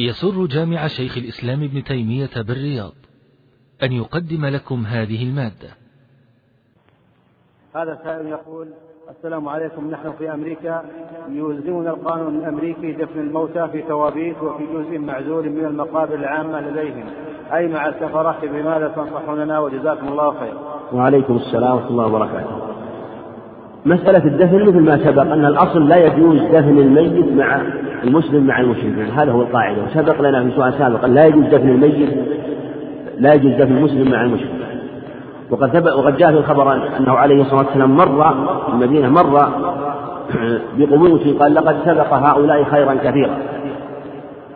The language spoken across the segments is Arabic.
يسر جامع شيخ الإسلام ابن تيمية بالرياض أن يقدم لكم هذه المادة. هذا سائل يقول السلام عليكم. نحن في أمريكا يلزمنا القانون الأمريكي دفن الموتى في توابيت وفي جزء معزول من المقابر العامة لديهم. أي مع السفرة بماذا تنصحوننا؟ وجزاكم الله خير. وعليكم السلام ورحمة الله وبركاته. مسألة الدفن مثل ما سبق أن الأصل لا يجوز دفن الميت مع المسلم مع المشرك هذا هو القاعدة. وسبق لنا في سؤال سابق لا يجوز دفن الميت لا يجوز دفن المسلم مع المشرك وقد ثبت وقد جاء في الخبر أنه عليه الصلاة والسلام مر في المدينة مر بقبور قال لقد سبق هؤلاء خيرا كثيرا.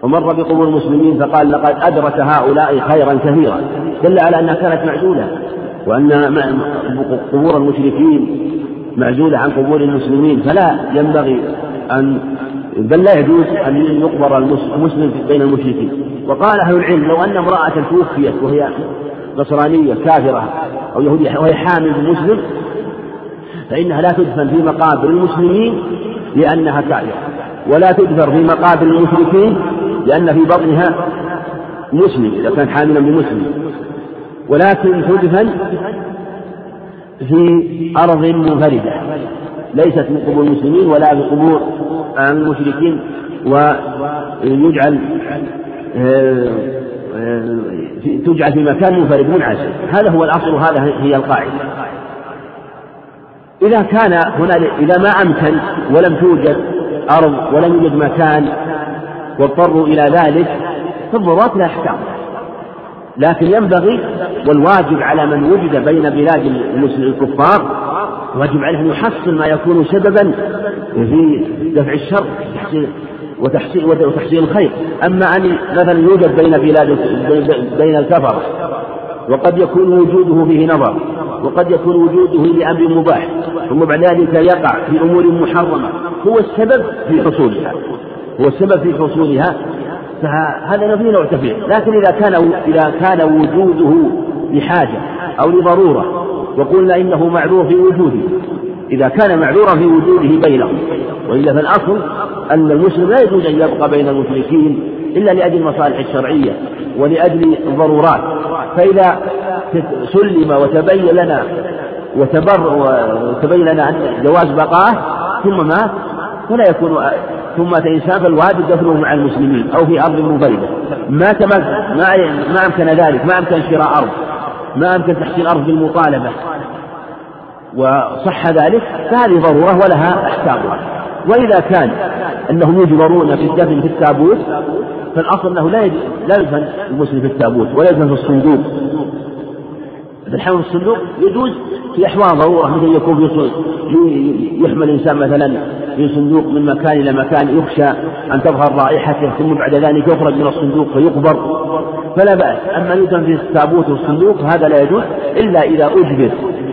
ومر بقبور المسلمين فقال لقد أدرك هؤلاء خيرا كثيرا. دل على أنها كانت معزولة وأن قبور المشركين معزولة عن قبور المسلمين فلا ينبغي أن بل لا يجوز أن يقبر المسلم بين المشركين. وقال أهل العلم لو أن امرأة توفيت وهي نصرانية كافرة أو يهودية وهي حامل بمسلم فإنها لا تدفن في مقابر المسلمين لأنها كافرة. ولا تدفن في مقابر المشركين لأن في بطنها مسلم إذا كانت حاملا بمسلم. ولكن تدفن في أرض منفردة. ليست من قبور المسلمين ولا في قبور المشركين. ويجعل آه، آه، تجعل في مكان منفرد منعزل هذا هو الأصل وهذا هي القاعدة. إذا كان هنا إذا ما أمكن ولم توجد أرض ولم يوجد مكان واضطروا إلى ذلك فالضرورات لا أحكام لكن ينبغي والواجب على من وجد بين بلاد الكفار واجب عليه أن يحصل ما يكون سببا في دفع الشر وتحصيل وتحصيل الخير. أما أن مثلا يوجد بين بلاد بين الكفر وقد يكون وجوده فيه نظر وقد يكون وجوده لأمر مباح ثم بعد ذلك يقع في أمور محرمة هو السبب في حصولها. هو السبب في حصولها فهذا فيه نوع تفريق. لكن إذا كان إذا كان وجوده لحاجة أو لضرورة وقلنا إنه معذور في وجوده إذا كان معذورا في وجوده بينهم وإلا فالأصل أن المسلم لا يجوز أن يبقى بين المشركين إلا لأجل المصالح الشرعية ولأجل الضرورات. فإذا سلم وتبين لنا وتبر وتبين لنا أن جواز بقائه ثم مات فلا يكون ثم إنسان فالواجب دفنه مع المسلمين أو في أرض منفردة. ما ما ما أمكن ذلك ما أمكن شراء أرض ما أمكن تحصيل أرض بالمطالبة. وصح ذلك فهذه ضرورة ولها أحكامها وإذا كان أنهم يجبرون في الدفن في التابوت فالأصل أنه لا لا يدفن المسلم في التابوت ولا يدفن في الصندوق. في الحمل الصندوق يجوز في أحوال ضرورة مثل يكون في يحمل الإنسان مثلا في صندوق من مكان إلى مكان يخشى أن تظهر رائحته ثم بعد ذلك يخرج من الصندوق فيقبر. فلا بأس أما يدفن في التابوت والصندوق هذا لا يجوز إلا إذا أجبر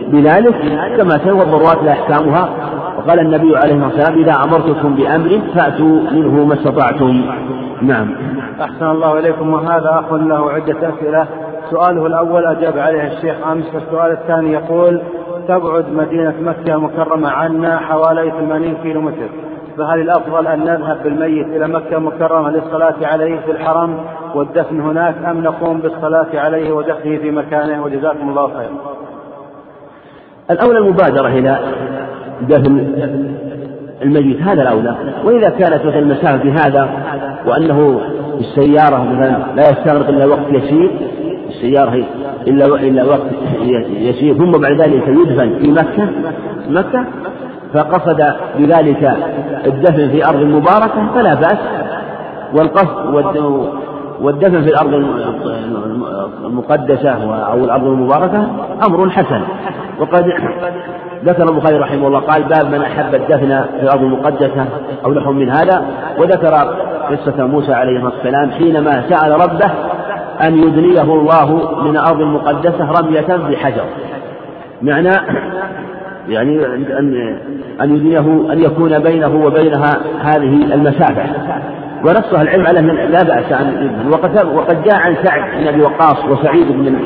بذلك كما سوى الضرورات لا أحكامها وقال النبي عليه الصلاة والسلام إذا أمرتكم بأمر فأتوا منه ما استطعتم. نعم. أحسن الله إليكم وهذا أخ له عدة أسئلة. سؤاله الأول أجاب عليه الشيخ أمس والسؤال الثاني يقول تبعد مدينة مكة المكرمة عنا حوالي 80 كيلو متر فهل الأفضل أن نذهب بالميت إلى مكة المكرمة للصلاة عليه في الحرم والدفن هناك أم نقوم بالصلاة عليه ودفنه في مكانه؟ وجزاكم الله خيرا. الأولى المبادرة إلى دفن الميت هذا الأولى. وإذا كانت مثلا المسافة بهذا وأنه السيارة مثلا لا يستغرق إلا وقت يسير السيارة إلا إلا وقت يسير. ثم بعد ذلك يدفن في مكة. مكة. فقصد بذلك الدفن في أرض مباركة فلا بأس. والقصد والدفن في الأرض المقدسة أو الأرض المباركة أمر حسن. وقد ذكر البخاري رحمه الله قال باب من أحب الدفن في الأرض المقدسة أو لحم من هذا. وذكر قصة موسى عليه الصلاة والسلام حينما سأل ربه أن يدنيه الله من الأرض المقدسة رمية بحجر. معنى يعني أن أن يدنيه أن يكون بينه وبينها هذه المسافة. ونصها العلم على أن لا بأس أن وقد وقد جاء عن سعد بن أبي وقاص وسعيد بن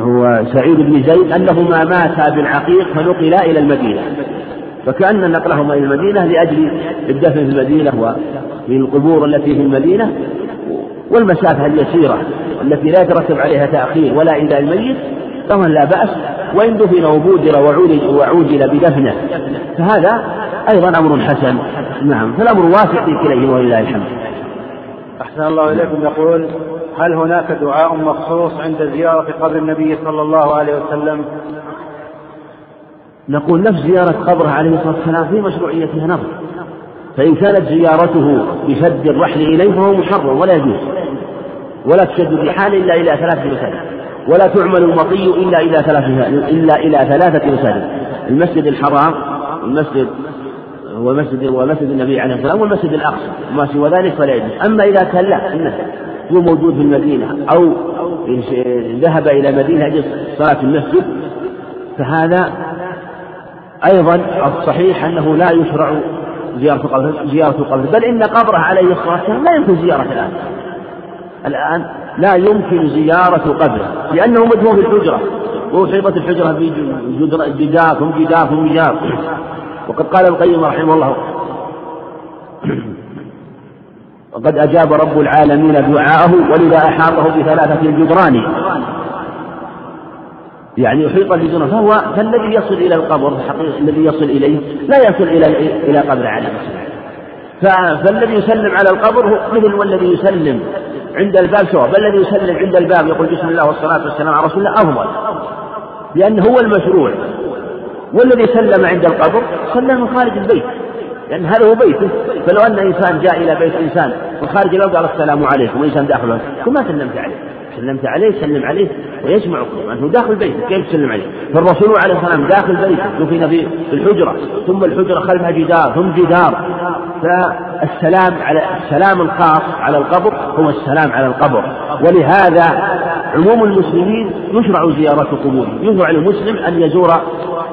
هو سعيد بن زيد أنهما ماتا بالعقيق فنقلا إلى المدينة. فكأن نقلهما إلى المدينة لأجل الدفن في المدينة وفي القبور التي في المدينة. والمسافة اليسيرة التي لا يترتب عليها تأخير ولا إلى الميت فهو لا بأس وإن دفن وبودر وعوجل بدفنه. فهذا أيضا أمر حسن. نعم فالأمر واسع في كليهما ولله الحمد. أحسن الله إليكم. يقول هل هناك دعاء مخصوص عند زيارة قبر النبي صلى الله عليه وسلم؟ نقول نفس زيارة قبره عليه الصلاة والسلام في مشروعيتها نظر. فإن كانت زيارته بشد الرحل إليه فهو محرم ولا يجوز. ولا تشد الرحال إلا إلى ثلاثة مساجد ولا تعمل المطي إلا إلى ثلاثة إلا إلى ثلاثة مساجد المسجد الحرام والمسجد ومسجد ومسجد النبي عليه الصلاة والسلام والمسجد الأقصى. وما سوى ذلك فلا يجوز. أما إذا كان لا إنه هو موجود في المدينة أو ذهب إلى مدينة أجل صلاة المسجد فهذا أيضا الصحيح أنه لا يشرع زيارة قبره زيارة قبره بل إن قبره عليه الصلاة والسلام لا يمكن زيارة الآن. الآن لا يمكن زيارة قبره لأنه مدفون في الحجرة. وأحيطت الحجرة بجدار ثم جدار ثم جدار وقد قال القيم رحمه الله وقد أجاب رب العالمين دعاءه ولذا أحاطه بثلاثة الجدران يعني يحيط الجدران فهو فالذي يصل إلى القبر الذي يصل إليه لا يصل إلى إلى قبر على فالذي يسلم على القبر هو مثل والذي يسلم عند الباب سواء بل الذي يسلم عند الباب يقول بسم الله والصلاة والسلام على رسول الله أفضل لأنه هو المشروع. والذي سلم عند القبر سلم من خارج البيت لأن هذا هو بيته. فلو أن إنسان جاء إلى بيت إنسان وخارج الباب قال السلام عليكم وإنسان داخله ما سلمت عليه. سلمت عليه سلم عليه ويجمعكم. أنه داخل بيته كيف تسلم عليه؟ فالرسول عليه السلام داخل بيته دفن في الحجرة ثم الحجرة خلفها جدار ثم جدار. فالسلام على السلام الخاص على القبر هو السلام على القبر. ولهذا عموم المسلمين يشرع زيارة قبورهم يشرع للمسلم أن يزور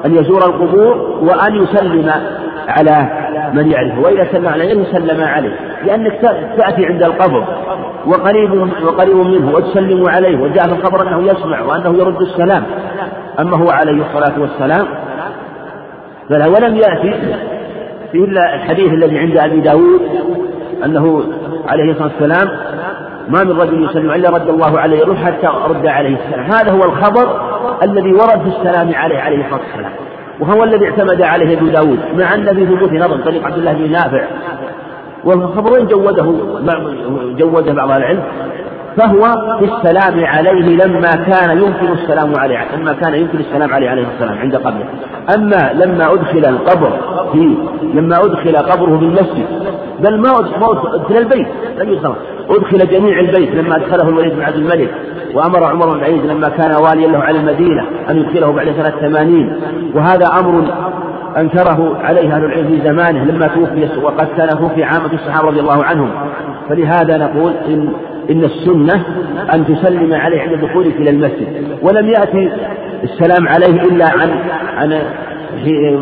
أن يزور القبور وأن يسلم على من يعرفه وإذا سلم على غيره سلم عليه لأنك تأتي عند القبر وقريب وقريب منه وتسلم عليه وجاء في الخبر أنه يسمع وأنه يرد السلام. أما هو عليه الصلاة والسلام فلا ولم يأتي إلا الحديث الذي عند أبي داود أنه عليه الصلاة والسلام ما من رجل يسلم إلا رد الله عليه روح حتى رد عليه السلام. هذا هو الخبر الذي ورد في السلام عليه عليه الصلاة والسلام. وهو الذي اعتمد عليه أبو داود مع أن في ثبوت نظر طريق عبد الله بن نافع. والخبرين جوده؟ جوده بعض العلم. فهو في السلام عليه لما كان يمكن السلام عليه لما كان يمكن السلام عليه عليه السلام عند قبره. أما لما أدخل القبر في لما أدخل قبره بالمسجد بل ما أدخل البيت لم يدخل أدخل جميع البيت لما أدخله الوليد بن عبد الملك وأمر عمر بن عيد لما كان واليا له على المدينة أن يدخله بعد سنة ثمانين. وهذا أمر أنكره عليه أهل العلم في زمانه لما توفي وقد كان توفي عامة الصحابة رضي الله عنهم. فلهذا نقول إن إن السنة أن تسلم عليه عند دخولك إلى المسجد. ولم يأتي السلام عليه إلا عن عن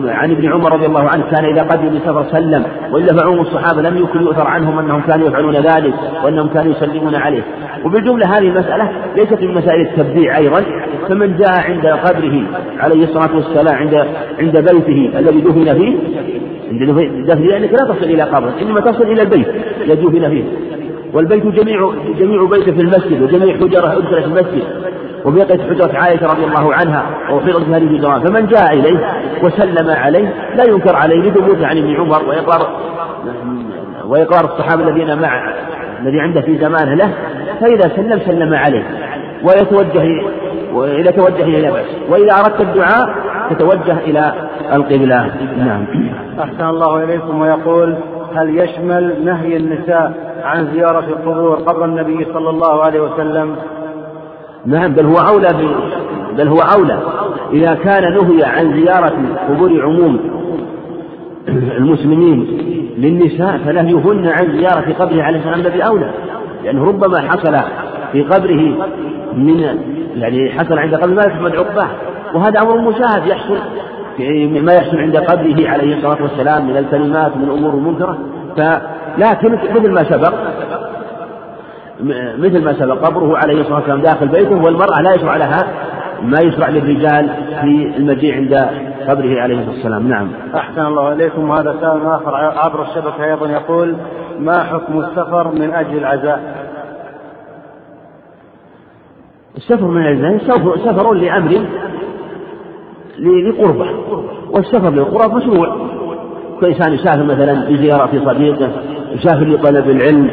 عن ابن عمر رضي الله عنه. كان إذا قدم بسفر سلم. وإلا فعموم الصحابة لم يكن يؤثر عنهم أنهم كانوا يفعلون ذلك وأنهم كانوا يسلمون عليه. وبالجملة هذه المسألة ليست من مسائل التبديع أيضا. فمن جاء عند قبره عليه الصلاة والسلام عند عند بيته الذي دفن فيه عند دفن لأنك لا تصل إلى قبره إنما تصل إلى البيت الذي دفن فيه. والبيت جميع جميع بيت في المسجد وجميع حجره أدخلت في المسجد وبقيت حجرة عائشة رضي الله عنها وحفظت في هذه الجدران فمن جاء إليه وسلم عليه لا ينكر عليه لثبوت عن ابن عمر وإقرار وإقرار الصحابة الذين مع الذي عنده في زمانه له فإذا سلم سلم عليه. ويتوجه وإذا توجه إلى بأس وإذا أردت الدعاء تتوجه إلى القبلة. نعم. أحسن الله إليكم ويقول هل يشمل نهي النساء عن زيارة القبور قبر النبي صلى الله عليه وسلم؟ نعم بل هو أولى بل هو أولى. إذا كان نهي عن زيارة قبور عموم المسلمين للنساء فنهيهن عن زيارة قبره عليه السلام الذي أولى. لأنه ربما حصل في قبره من يعني حصل عند قبر ما يحمد عقباه وهذا أمر مشاهد يحصل. ما يحصل عند قبره عليه الصلاة والسلام من الكلمات من أمور منكرة فلكن مثل ما سبق مثل ما سبق قبره عليه الصلاة والسلام داخل بيته والمرأة لا يشرع لها ما يشرع للرجال في المجيء عند قبره عليه الصلاة والسلام. نعم. أحسن الله إليكم. هذا سؤال آخر عبر الشبكة أيضا يقول ما حكم السفر من أجل العزاء؟ السفر من الزمان سفر لأمر لقربة. والسفر للقرب مشروع. كإنسان يسافر مثلا لزيارة صديقه يسافر لطلب العلم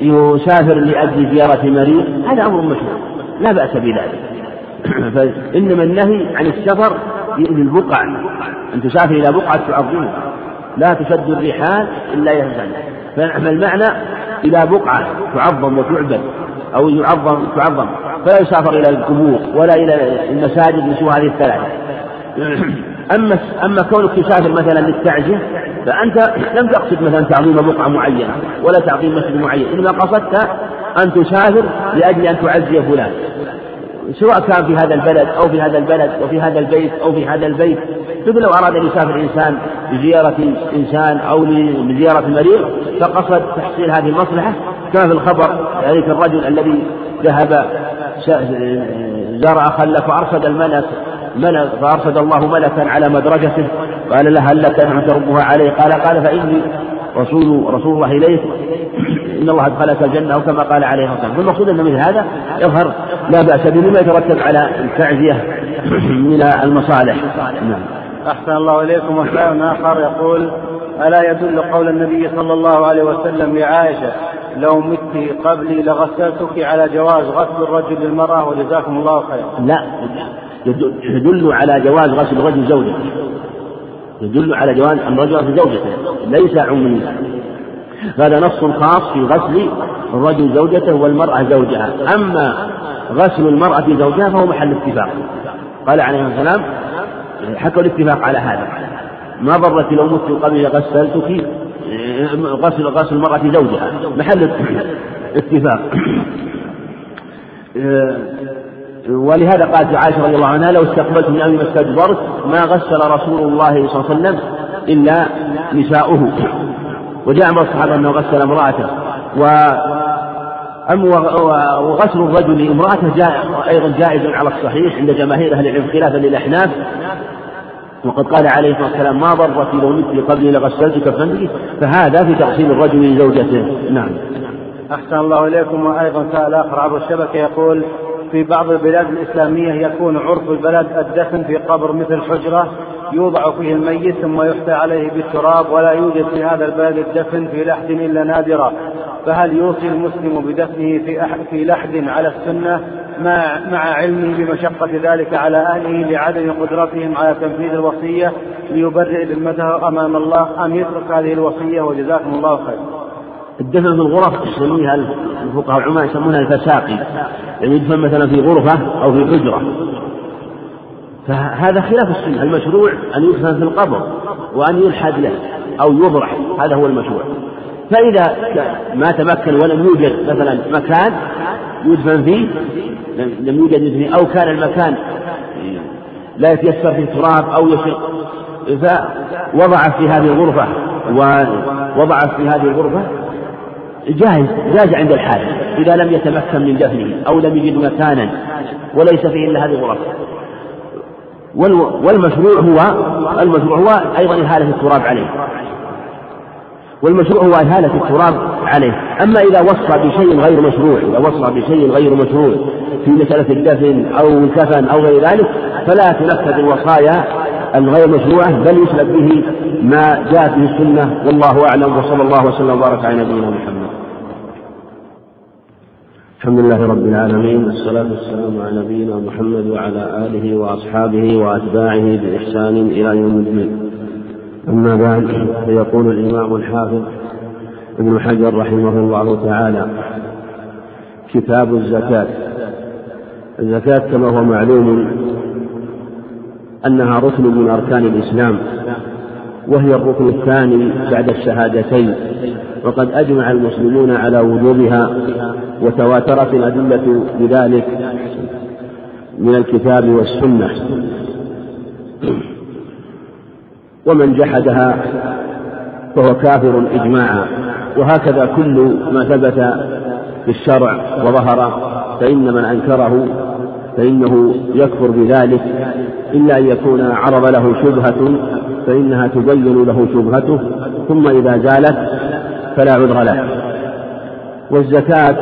يسافر لأجل زيارة مريض هذا أمر مشروع. لا بأس بذلك. فإنما النهي عن السفر للبقع أن تسافر إلى بقعة تعظمها لا تشد الرحال إلا يهزن فالمعنى إلى بقعة تعظم وتعبد أو يعظم تعظم؟ فلا يسافر إلى القبور ولا إلى المساجد من هذه الثلاثة. أما أما كونك تسافر مثلا للتعزية فأنت لم تقصد مثلا تعظيم بقعة معينة ولا تعظيم مسجد معين إنما قصدت أن تسافر لأجل أن تعزي فلان. سواء كان في هذا البلد أو في هذا البلد وفي هذا البيت أو في هذا البيت. مثل لو أراد أن يسافر إنسان لزيارة إنسان أو لزيارة مريض فقصد تحصيل هذه المصلحة. كما في الخبر ذلك الرجل الذي ذهب زار أخا له فأرشد الملك ملك فأرشد الله ملكا على مدرجته. قال له هل لك أن تربها عليه قال قال فإني رسول رسول الله إليك. إن الله أدخلك الجنة أو كما قال عليه الصلاة والسلام. والمقصود أن مثل هذا يظهر لا بأس به مما يترتب على التعزية من المصالح. نعم. أحسن الله إليكم. وسائل آخر يقول ألا يدل قول النبي صلى الله عليه وسلم لعائشة لو مت قبلي لغسلتك على جواز غسل الرجل للمرأة وجزاكم الله خيرا. لا. يدل على جواز غسل الرجل زوجته يدل على جواز أن الرجل غسل زوجته. ليس عموميا هذا نص خاص في غسل الرجل زوجته والمرأة زوجها. أما غسل المرأة زوجها فهو محل اتفاق. قال عليه والسلام حكوا الاتفاق على هذا. ما ضرت لو مت قبل غسلتك غسل غسل المرأة زوجها. محل اتفاق. ولهذا قالت عائشة رضي الله عنها لو استقبلت من أمري ما استدبرت ما غسل رسول الله صلى الله عليه وسلم إلا نساؤه. وجاء من الصحابة أنه غسل امرأته. و وغسل الرجل امرأته جاء أيضا جائز على الصحيح عند جماهير أهل العلم خلافا للأحناف. وقد قال عليه الصلاة والسلام ما ضرت لو مثل قبلي لغسلتك فندي فهذا في تغسيل الرجل لزوجته. نعم. أحسن الله إليكم. وأيضا سأل آخر عبر الشبكة يقول في بعض البلاد الإسلامية يكون عرف البلد الدفن في قبر مثل حجرة يوضع فيه الميت ثم يحتى عليه بالتراب ولا يوجد في هذا البلد الدفن في لحد إلا نادرا فهل يوصي المسلم بدفنه في في لحد على السنة مع مع علمه بمشقة ذلك على أهله لعدم قدرتهم على تنفيذ الوصية ليبرئ ذمته أمام الله أم يترك هذه الوصية وجزاكم الله خير. الدفن في الغرف يسميها الفقهاء العلماء يسمونها الفساقي؟ يعني يدفن مثلا في غرفة أو في حجرة. فهذا خلاف السنة المشروع أن يدفن في القبر وأن يلحد له أو يضرح هذا هو المشروع. فإذا ما تمكن ولم يوجد مثلا مكان يدفن فيه؟ لم يوجد فيه. أو كان المكان لا يتيسر فيه تراب أو يشق. فوضع في هذه الغرفة. ووضع في هذه الغرفة. جاهز. جاز عند الحاجة إذا لم يتمكن من دفنه أو لم يجد مكانا. وليس فيه إلا هذه الغرف. والمشروع هو المشروع هو أيضا إهالة التراب عليه. والمشروع هو إهالة التراب عليه. أما إذا وصى بشيء غير مشروع إذا وصى بشيء غير مشروع في مسألة الدفن أو الكفن أو غير ذلك فلا تنفذ الوصايا الغير مشروعة بل يسلك به ما جاءت به السنة. والله أعلم وصلى الله وسلم وبارك على نبينا محمد. الحمد لله رب العالمين والصلاة والسلام على نبينا محمد وعلى آله وأصحابه وأتباعه بإحسان إلى يوم الدين. أما بعد فيقول الإمام الحافظ ابن حجر رحمه الله تعالى كتاب الزكاة. الزكاة كما هو معلوم أنها ركن من أركان الإسلام وهي الركن الثاني بعد الشهادتين وقد أجمع المسلمون على وجوبها وتواترت الأدلة بذلك من الكتاب والسنة. ومن جحدها فهو كافر إجماعا. وهكذا كل ما ثبت في الشرع وظهر فإن من أنكره فإنه يكفر بذلك. إلا أن يكون عرض له شبهة فإنها تبين له شبهته. ثم إذا زالت فلا عذر له. والزكاة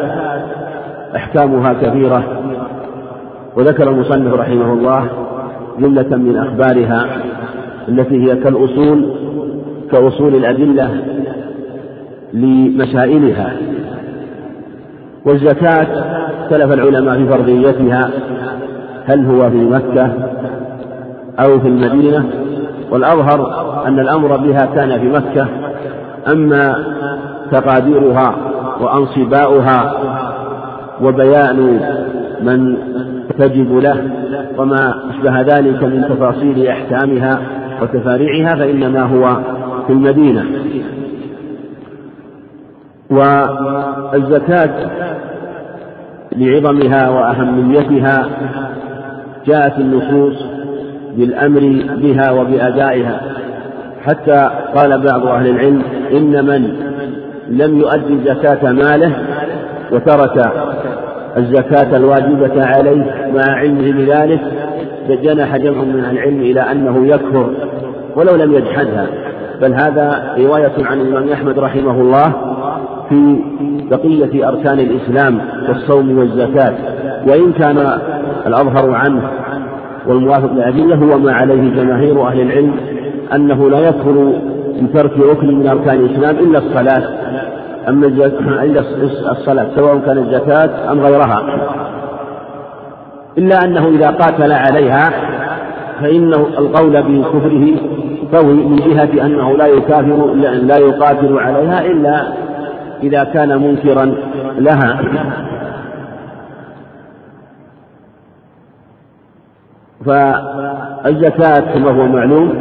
أحكامها كثيرة وذكر المصنف رحمه الله جملة من أخبارها. التي هي كالأصول كأصول الأدلة لمسائلها والزكاة اختلف العلماء في فرضيتها هل هو في مكة أو في المدينة؟ والأظهر أن الأمر بها كان في مكة أما تقاديرها وأنصباؤها وبيان من تجب له وما أشبه ذلك من تفاصيل أحكامها وتفاريعها فإنما هو في المدينة. والزكاة لعظمها وأهميتها جاءت النصوص بالأمر بها وبأدائها. حتى قال بعض أهل العلم إن من لم يؤدي زكاة ماله وترك الزكاة الواجبة عليه مع علمه بذلك جنح جمع من العلم إلى أنه يكفر. ولو لم يجحدها. بل هذا رواية عن الإمام أحمد رحمه الله في بقية أركان الإسلام والصوم والزكاة. وإن كان الأظهر عنه والموافق للأدلة هو ما عليه جماهير أهل العلم أنه لا يكفر بترك ركن من أركان الإسلام إلا الصلاة. أما إلا الصلاة سواء كانت زكاة أم غيرها. إلا أنه إذا قاتل عليها فإنه القول بكفره قوي من جهة أنه لا يكافر لا يقاتل عليها إلا إذا كان منكرا لها. فالزكاة كما هو معلوم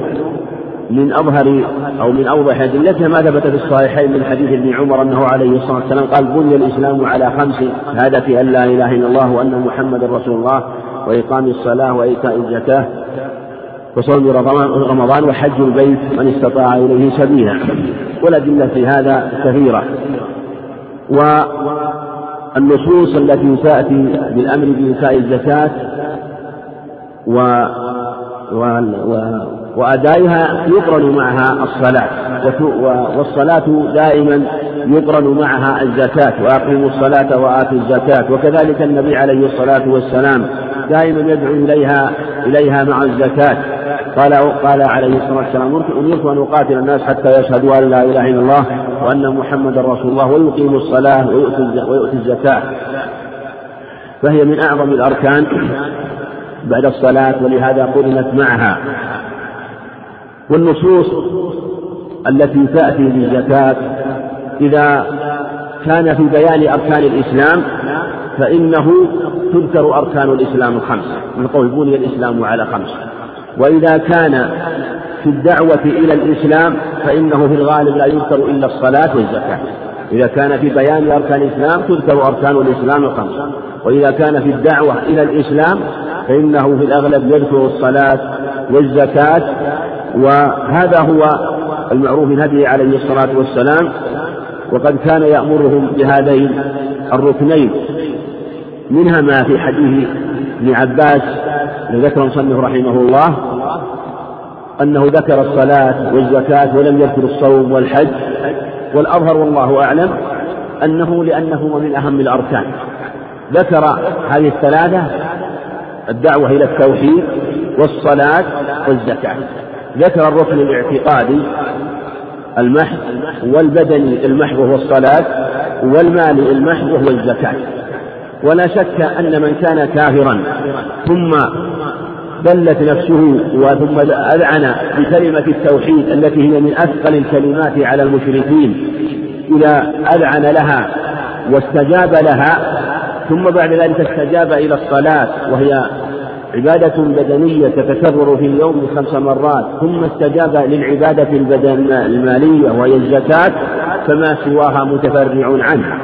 من أظهر أو من أوضح أدلتها ما ثبت في الصحيحين من حديث ابن عمر أنه عليه الصلاة والسلام قال بني الإسلام على خمس هدف أن لا إله إلا الله وأن محمدا رسول الله وإقام الصلاة وإيتاء الزكاة وصوم رمضان وحج البيت من استطاع إليه سبيلا والأدلة في هذا كثيرة والنصوص التي تأتي بالأمر بإيتاء الزكاة. و... وأدائها يقرن معها الصلاة. والصلاة دائما يقرن معها الزكاة. وأقيموا الصلاة وآتوا الزكاة. وكذلك النبي عليه الصلاة والسلام دائما يدعو إليها إليها مع الزكاة. قال قال عليه الصلاة والسلام أمرت أن أقاتل الناس حتى يشهدوا أن لا إله إلا الله وأن محمدا رسول الله ويقيموا الصلاة ويؤتي الزكاة. فهي من أعظم الأركان. بعد الصلاة ولهذا قرنت معها. والنصوص التي تأتي بالزكاة إذا كان في بيان أركان الإسلام فإنه تذكر أركان الإسلام الخمس من قول بني الإسلام على خمس. وإذا كان في الدعوة إلى الإسلام فإنه في الغالب لا يذكر إلا الصلاة والزكاة. إذا كان في بيان أركان الإسلام تذكر أركان الإسلام الخمسة وإذا كان في الدعوة إلى الإسلام فإنه في الأغلب يذكر الصلاة والزكاة. وهذا هو المعروف من هديه عليه الصلاة والسلام. وقد كان يأمرهم بهذين الركنين. منها ما في حديث ابن عباس ذكر المصنف رحمه الله أنه ذكر الصلاة والزكاة ولم يذكر الصوم والحج. والأظهر والله أعلم أنه لأنهما من أهم الأركان. ذكر هذه الثلاثة الدعوة إلى التوحيد والصلاة والزكاة. ذكر الركن الاعتقادي المحض والبدني المحض وهو الصلاة والمال المحض وهو الزكاة. ولا شك أن من كان كافرا ثم دلت نفسه وثم أذعن بكلمة التوحيد التي هي من أثقل الكلمات على المشركين. إذا أذعن لها واستجاب لها ثم بعد ذلك استجاب إلى الصلاة وهي عبادة بدنية تتكرر في اليوم خمس مرات ثم استجاب للعبادة البدن المالية وهي الزكاة فما سواها متفرع عنها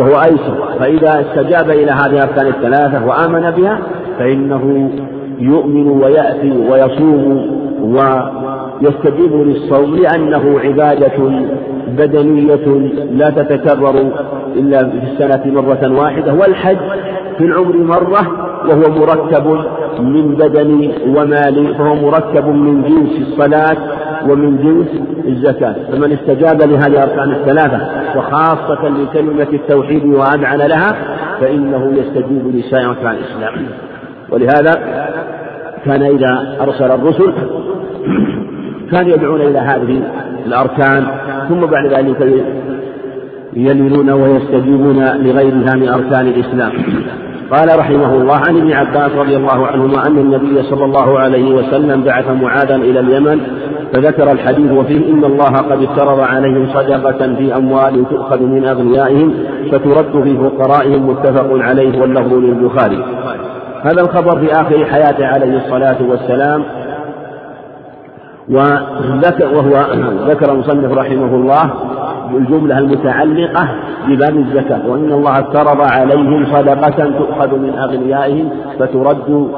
وهو أيسر فإذا استجاب إلى هذه الأركان الثلاثة وآمن بها فإنه يؤمن ويأتي ويصوم ويستجيب للصوم لأنه عبادة بدنية لا تتكرر إلا في السنة مرة واحدة والحج في العمر مرة وهو مركب من بدن ومال فهو مركب من جنس الصلاة ومن جنس الزكاة. فمن استجاب لهذه الأركان الثلاثة وخاصة لكلمة التوحيد وأذعن لها فإنه يستجيب لسائر الإسلام. ولهذا كان إذا أرسل الرسل كانوا يدعون إلى هذه الأركان ثم بعد ذلك يلينون ويستجيبون لغيرها من أركان الإسلام. قال رحمه الله عن ابن عباس رضي الله عنهما أن النبي صلى الله عليه وسلم بعث معاذا إلى اليمن فذكر الحديث وفيه إن الله قد افترض عليهم صدقة في أموال تؤخذ من أغنيائهم فترد في فقرائهم متفق عليه واللفظ للبخاري. هذا الخبر في آخر حياته عليه الصلاة والسلام. وذكر وهو ذكر المصنف رحمه الله الجملة المتعلقة بباب الزكاة. وإن الله افترض عليهم صدقة تؤخذ من أغنيائهم فترد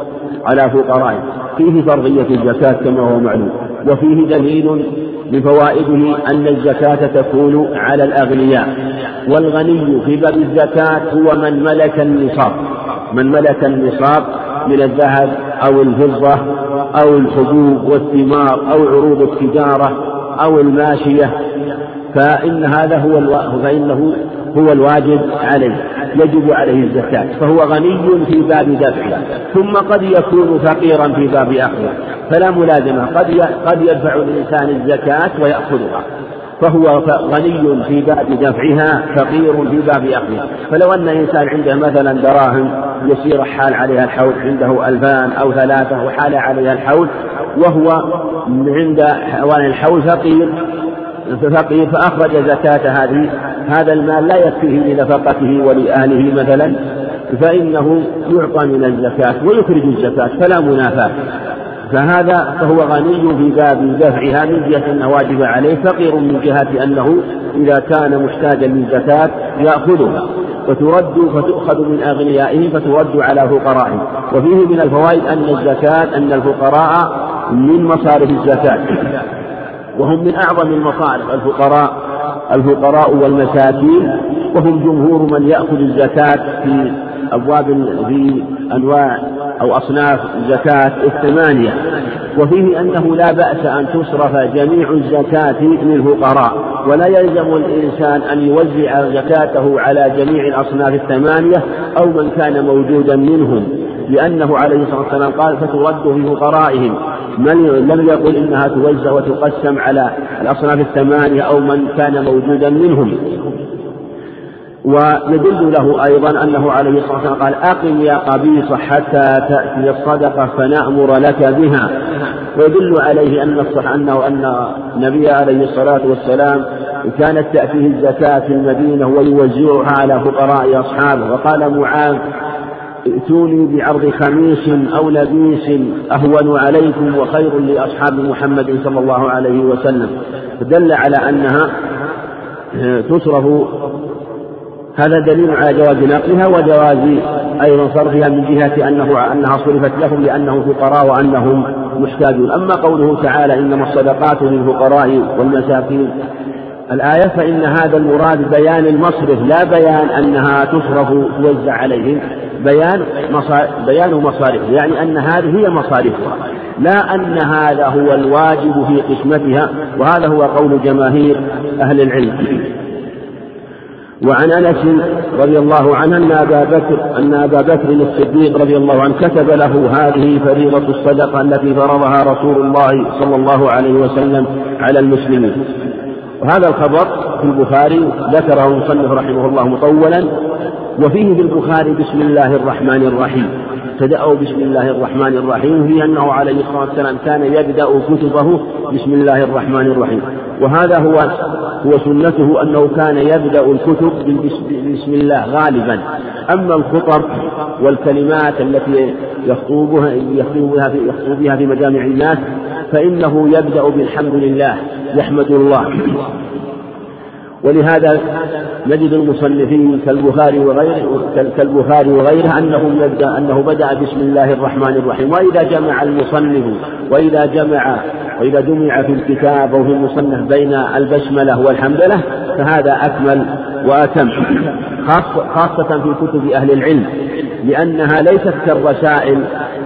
على فقرائهم. فيه فرضية الزكاة كما هو معلوم. وفيه دليل من فوائده أن الزكاة تكون على الأغنياء. والغني في باب الزكاة هو من ملك النصاب. من ملك النصاب من الذهب أو الفضة أو الحبوب والثمار أو عروض التجارة أو الماشية فإن هذا هو ألو... فإنه هو الواجب عليه يجب عليه الزكاة فهو غني في باب دفعه ثم قد يكون فقيرا في باب أخذه فلا ملازمة قد قد يدفع الإنسان الزكاة ويأخذها. فهو غني في باب دفعها فقير في باب أخذها. فلو أن إنسان عنده مثلا دراهم يسير حال عليها الحول عنده ألفان أو ثلاثة وحال عليها الحول وهو عند حوالي الحول فقير فقير فأخرج زكاة هذه هذا المال لا يكفيه لنفقته ولأهله مثلا فإنه يعطى من الزكاة ويخرج الزكاة فلا منافاة. فهذا فهو غني في باب دفعها من جهة أنه واجب عليه. فقير من جهة أنه إذا كان محتاجا للزكاة يأخذها. وترد فتؤخذ من أغنيائهم فترد على فقرائهم وفيه من الفوائد أن الزكاة أن الفقراء من مصارف الزكاة. وهم من أعظم المصالح الفقراء الفقراء والمساكين. وهم جمهور من يأخذ الزكاة في أبواب في أنواع أو أصناف الزكاة الثمانية. وفيه أنه لا بأس أن تصرف جميع الزكاة للفقراء ولا يلزم الإنسان أن يوزع زكاته على جميع الأصناف الثمانية أو من كان موجودا منهم. لأنه عليه الصلاة والسلام قال فترد في فقرائهم. من لم يقل إنها توزع وتقسم على الأصناف الثمانية أو من كان موجودا منهم. ويدل له أيضا أنه عليه الصلاة والسلام قال أقم يا قبيص حتى تأتي الصدقة فنأمر لك بها. ويدل عليه أن الصح أنه أن النبي عليه الصلاة والسلام كانت تأتيه الزكاة في المدينة ويوزعها على فقراء أصحابه. وقال معاذ ائتوني بعرض خميس أو لبيس أهون عليكم وخير لأصحاب محمد صلى الله عليه وسلم. فدل على أنها تصرف هذا دليل على جواز نقلها وجواز أيضا صرفها من جهة أنه أنها صرفت لهم لأنهم فقراء وأنهم محتاجون. أما قوله تعالى إنما الصدقات للفقراء والمساكين. الآية فإن هذا المراد بيان المصرف لا بيان أنها تصرف توزع عليهم بيان مصارف بيان مصارف يعني أن هذه هي مصارفها لا أن هذا هو الواجب في قسمتها وهذا هو قول جماهير أهل العلم. وعن انس رضي الله عنه ان ابا بكر ان ابا بكر الصديق رضي الله عنه كتب له هذه فريضة الصدقة التي فرضها رسول الله صلى الله عليه وسلم على المسلمين. وهذا الخبر في البخاري ذكره المصنف رحمه الله مطولا. وفيه في البخاري بسم الله الرحمن الرحيم. ابتدأوا بسم الله الرحمن الرحيم. هي أنه عليه الصلاة والسلام كان يبدأ كتبه بسم الله الرحمن الرحيم. وهذا هو هو سنته أنه كان يبدأ الكتب بسم الله غالبا. أما الخطب والكلمات التي يخطب بها يخطب بها في يخطب بها في مجامع الناس فإنه يبدأ بالحمد لله يحمد الله. ولهذا نجد المصنفين كالبخاري وغيره كالبخاري وغيره أنه يبدا أنه بدأ بسم الله الرحمن الرحيم. وإذا جمع المصنف وإذا جمع وإذا جمع في الكتاب أو في المصنف بين البسمله والحمدلة فهذا أكمل وأتم. خاصة في كتب أهل العلم لأنها ليست كالرسائل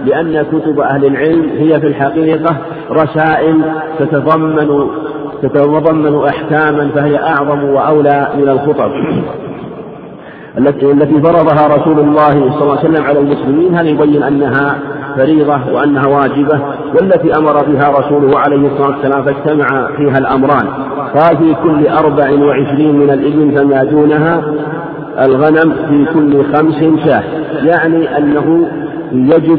لأن كتب أهل العلم هي في الحقيقة رسائل تتضمن تتضمن أحكاما فهي أعظم وأولى من الخطب. التي التي فرضها رسول الله صلى الله عليه وسلم على المسلمين هذا يبين أنها فريضة وأنها واجبة؟ والتي أمر بها رسوله عليه الصلاة والسلام فاجتمع فيها الأمران. قال في كل أربع وعشرين من الإبل فما دونها الغنم في كل خمس شاة. يعني أنه يجب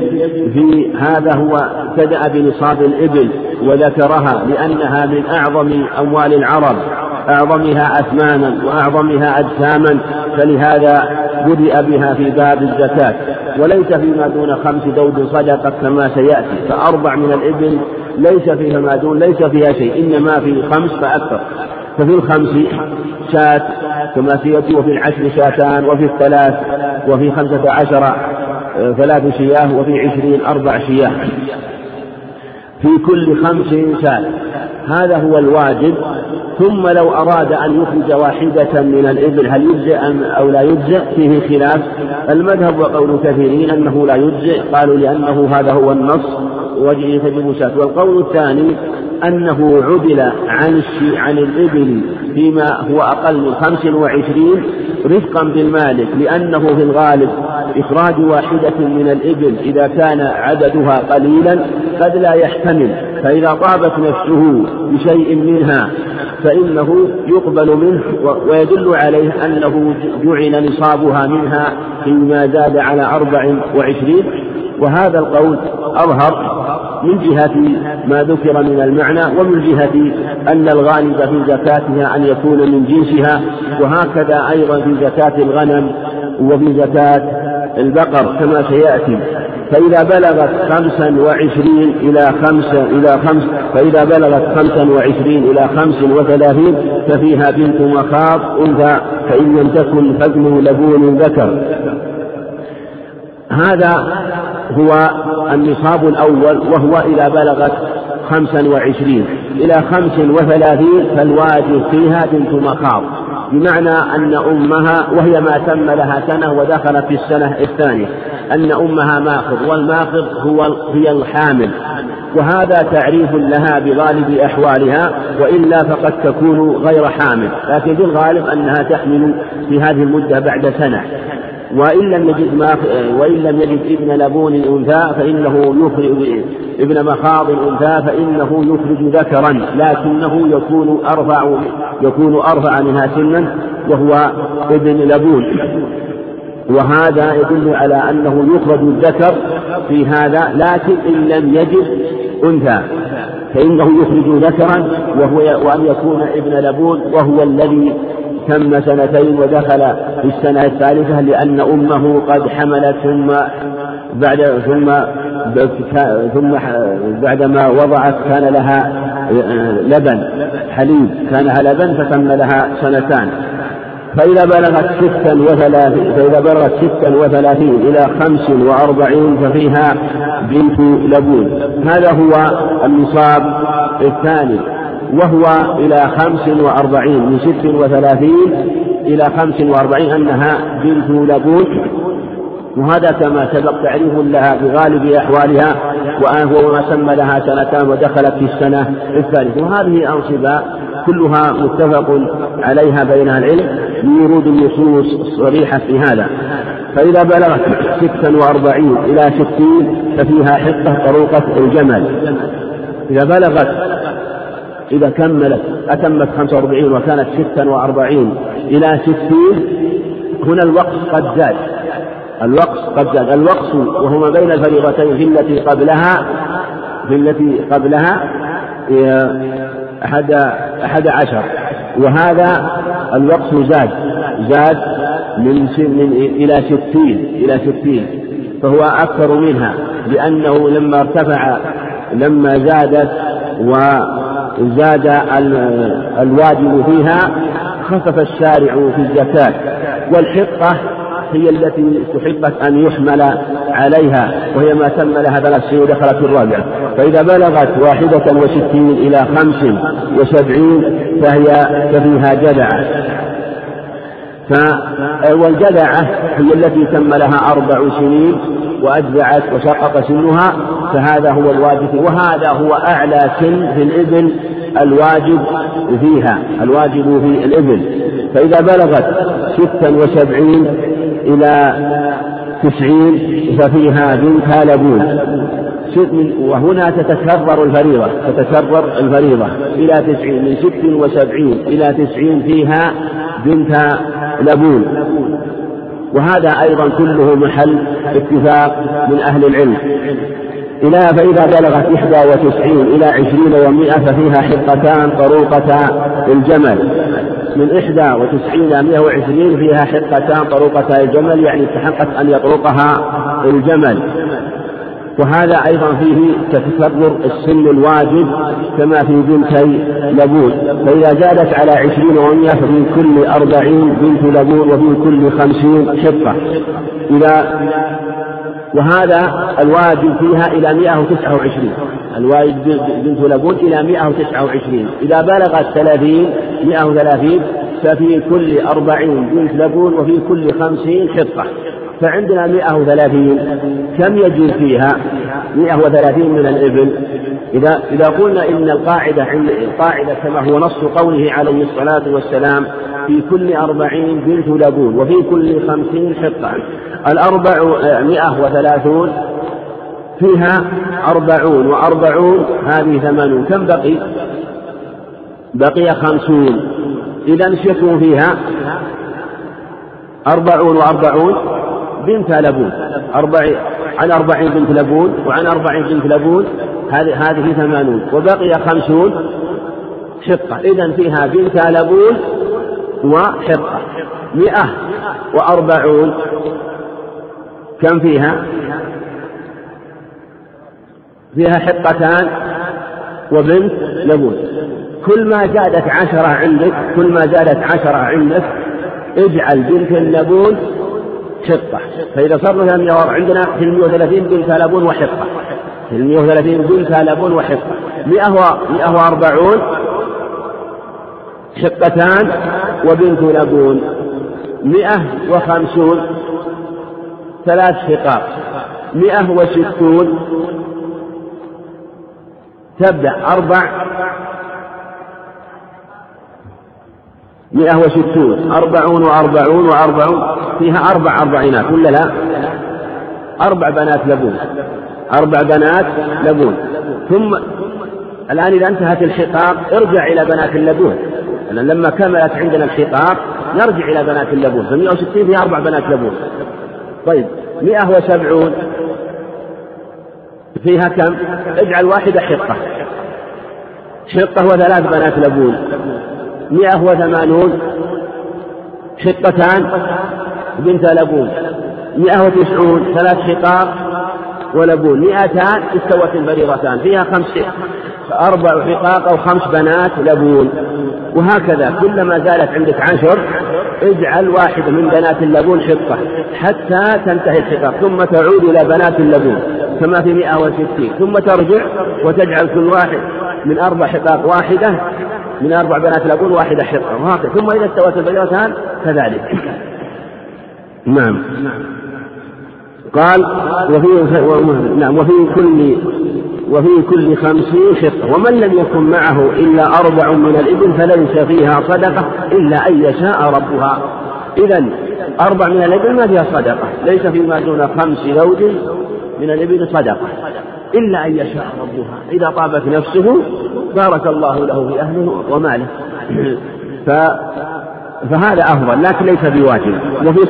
في هذا هو ابتدأ بنصاب الإبل وذكرها لأنها من أعظم أموال العرب أعظمها أثمانا وأعظمها أجساما فلهذا بدأ بها في باب الزكاة. وليس فيما دون خمس دود صدقة كما سيأتي فأربع من الإبل ليس فيها ما دون ليس فيها شيء إنما في خمس فأكثر. ففي الخمس شاة كما سيأتي وفي العشر شاتان وفي الثلاث وفي خمسة عشر ثلاث شياه وفي عشرين أربع شياه. في كل خمس شاة. هذا هو الواجب. ثم لو أراد أن يخرج واحدة من الإبل هل يجزئ أو لا يجزئ؟ فيه خلاف. المذهب وقول كثيرين أنه لا يجزئ. قالوا لأنه هذا هو النص. وتجب شاة والقول الثاني أنه عدل عن عن الإبل فيما هو أقل من خمس وعشرين رفقا بالمالك لأنه في الغالب إخراج واحدة من الإبل إذا كان عددها قليلا قد لا يحتمل. فإذا طابت نفسه بشيء منها فإنه يقبل منه ويدل عليه أنه جعل نصابها منها فيما زاد على أربع وعشرين. وهذا القول أظهر من جهة ما ذكر من المعنى ومن جهة أن الغالب في زكاتها أن يكون من جنسها وهكذا أيضا في زكاة الغنم وفي زكاة البقر كما سيأتي. فإذا بلغت خمسا وعشرين إلى خمسة إلى خمس فإذا بلغت خمسا وعشرين إلى خمس وثلاثين ففيها بنت مخاض أنثى فإن لم تكن فابن لبون ذكر. هذا هو النصاب الأول وهو إذا بلغت خمسا وعشرين. إلى خمس وثلاثين فالواجب فيها بنت مخاض. بمعنى أن أمها وهي ما تم لها سنة ودخلت في السنة الثانية أن أمها ماخذ والماخذ هو هي الحامل. وهذا تعريف لها بغالب أحوالها وإلا فقد تكون غير حامل. لكن في الغالب أنها تحمل في هذه المدة بعد سنة. وإن لم يجد ما وإن لم يجد ابن لبون أنثى فإنه يخرج ابن مخاض أنثى فإنه يخرج ذكرا لكنه يكون أرفع يكون أرفع منها سنا وهو ابن لبون. وهذا يدل على أنه يخرج الذكر في هذا لكن إن لم يجد أنثى فإنه يخرج ذكرا وهو وأن يكون ابن لبون وهو الذي تم سنتين ودخل في السنة الثالثة لأن أمه قد حملت ثم بعد ثم ثم بعدما وضعت كان لها لبن حليب كان لها لبن فتم لها سنتان. فإذا بلغت ستا وثلاثين فإذا بلغت ستا وثلاثين إلى خمس وأربعين ففيها بنت لبون. هذا هو النصاب الثاني. وهو إلى خمس وأربعين من ست وثلاثين إلى خمس وأربعين أنها بنت لبون وهذا كما سبق تعريف لها بغالب أحوالها وهو ما سمى لها سنتان ودخلت في السنة الثالثة. وهذه أنصبة كلها متفق عليها بين العلم لورود النصوص الصريحة في هذا. فإذا بلغت ستا وأربعين إلى ستين ففيها حقة طروقة الجمل. إذا بلغت إذا كملت أتمت 45 وكانت 46 إلى 60 هنا الوقت قد زاد. الوقت قد زاد. الوقت وهو ما بين الفريضتين في التي قبلها في التي قبلها أحد أحد عشر. وهذا الوقت زاد. زاد من من إلى ستين إلى ستين. فهو أكثر منها لأنه لما ارتفع لما زادت و زاد الواجب فيها خفف الشارع في الزكاة والحقة هي التي استحقت أن يحمل عليها وهي ما تم لها ثلاث سنين ودخلت في الرابعة فإذا بلغت واحدة وستين إلى خمس وسبعين فهي ففيها جدعة والجدعة هي التي تم لها أربع سنين وأجزعت وشقق سنها فهذا هو الواجب وهذا هو أعلى سن في الإبل الواجب فيها الواجب في الإبل. فإذا بلغت ستا وسبعين إلى تسعين ففيها بنت لبون. وهنا تتكرر الفريضة تتكرر الفريضة. إلى تسعين من ست وسبعين إلى تسعين فيها بنت لبون. وهذا أيضا كله محل اتفاق من أهل العلم. إلى فإذا بلغت إحدى وتسعين إلى عشرين ومائة ففيها حقتان طروقتا الجمل. من إحدى وتسعين إلى مائة وعشرين فيها حقتان طروقتا الجمل يعني استحقت أن يطرقها الجمل. وهذا أيضا فيه تتكرر السن الواجب كما في بنتي لبون. فإذا زادت على عشرين ومئة ففي كل أربعين بنت لبون وفي كل خمسين شقة. إذا وهذا الواجب فيها إلى 129 الواجب بنت لبون إلى 129 إذا بلغت 30 130 ففي كل أربعين بنت لبون وفي كل خمسين حطة فعندنا مئة وثلاثين. كم يجب فيها؟ مئة وثلاثين من الإبل. إذا إذا قلنا إن القاعدة عند القاعدة كما هو نص قوله عليه الصلاة والسلام في كل أربعين بنت لبون وفي كل خمسين حطة. الأربع مئة وثلاثون. فيها أربعون وأربعون هذه ثمانون. كم بقي؟ بقي خمسون. إذا شكوا فيها؟ أربعون وأربعون. بنت لبون. عن أربعين بنت لبون وعن أربعين بنت لبون. هذه ثمانون. وبقي خمسون حقة. إذا فيها بنت لبون وحقة. مئة وأربعون. كم فيها؟ فيها حقتان وبنت لبون. كل ما زادت عشرة عندك كل ما زادت عشرة عندك اجعل بنت اللبون حقة فإذا صرنا عندنا في المئة وثلاثين بنت لبون وحقة. في المئة وثلاثين بنت لبون مئة مئة وأربعون حقتان وبنت لبون مئة وخمسون ثلاث حقاق مئة وستون تبدأ أربع مئة وستون أربعون وأربعون وأربعون فيها أربع أربعينات ولا لا؟ أربع بنات لبون أربع بنات لبون. ثم الآن إذا انتهت الحقاق ارجع إلى بنات اللبون. لأن لما كملت عندنا الحقاق نرجع إلى بنات اللبون. ف 160 فيها أربع بنات لبون. طيب 170 فيها كم؟ اجعل واحدة حقة. حقة وثلاث بنات لبون. مئة وثمانون حقتان بنت لبون. مئة وتسعون ثلاث حقاق ولبون. مئتان استوت الفريضتان فيها خمس أربع حقاق أو خمس بنات لبون. وهكذا كلما زالت عندك عشر اجعل واحدة من بنات اللبون حقة حتى تنتهي الحقاق ثم تعود إلى بنات اللبون كما في مئة وستين. ثم ترجع وتجعل كل واحد من أربع حقاق واحدة من أربع بنات لبون واحدة حقة وهكذا. ثم إذا استوت البيضتان كذلك. نعم. قال وفي نعم وفي كل وفي كل خمسين حقة ومن لم يكن معه إلا أربع من الإبل فليس فيها صدقة إلا أن يشاء ربها. إذا أربع من الإبل ما فيها صدقة. ليس فيما دون خمس زوج من الإبل صدقة. إلا أن يشاء ربها. إذا طابت نفسه بارك الله له في أهله وماله. ف فهذا أفضل لكن ليس بواجب. وفي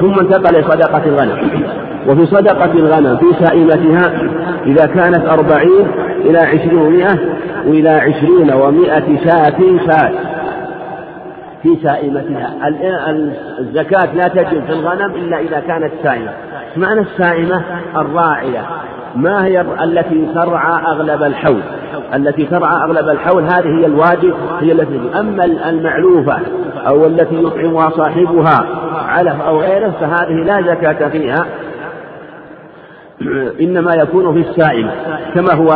ثم انتقل لصدقة الغنم. وفي صدقة الغنم في سائمتها إذا كانت أربعين إلى عشرين ومائة وإلى عشرين ومائة شاة شاة في سائمتها الزكاة لا تجب في الغنم إلا إذا كانت سائمة. معنى السائمة؟ الراعية. ما هي التي ترعى أغلب الحول. التي ترعى أغلب الحول هذه هي الواجب هي التي أما المعلوفة أو التي يطعمها صاحبها علف أو غيره فهذه لا زكاة فيها. إنما يكون في السائمة كما هو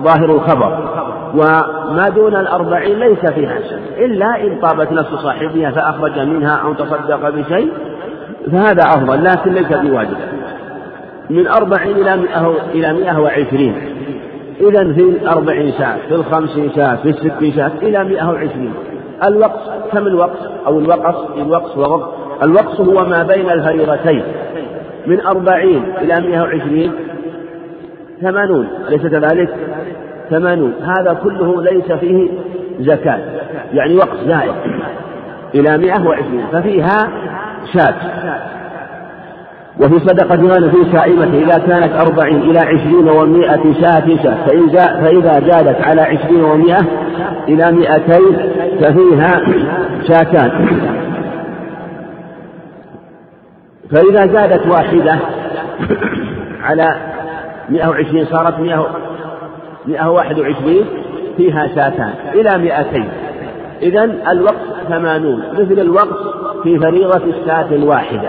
ظاهر الخبر. وما دون الأربعين ليس فيها شيء إلا إن طابت نفس صاحبها فأخرج منها أو تصدق بشيء فهذا أفضل لكن ليس بواجب. من أربعين إلى مئة إلى مئة وعشرين. إذا في الأربعين شاة في الخمسين شاة في الستين شاة إلى مئة وعشرين. الوقص كم الوقص أو الوقص الوقص وغض. الوقص هو ما بين الفريضتين. من أربعين إلى مئة وعشرين ثمانون أليس كذلك؟ ثمانون هذا كله ليس فيه زكاة يعني وقت زائد إلى مئة وعشرين ففيها شاة وفي صدقة غنم في سائمة إذا كانت أربعين إلى عشرين ومائة شاة شاة فإذا زادت على عشرين ومائة إلى مائتين ففيها شاتان. فإذا زادت واحدة على مئة وعشرين صارت مئة مئة واحد وعشرين فيها شاتان إلى مئتين. إذا الوقت ثمانون. مثل الوقت في فريضة الشاة الواحدة.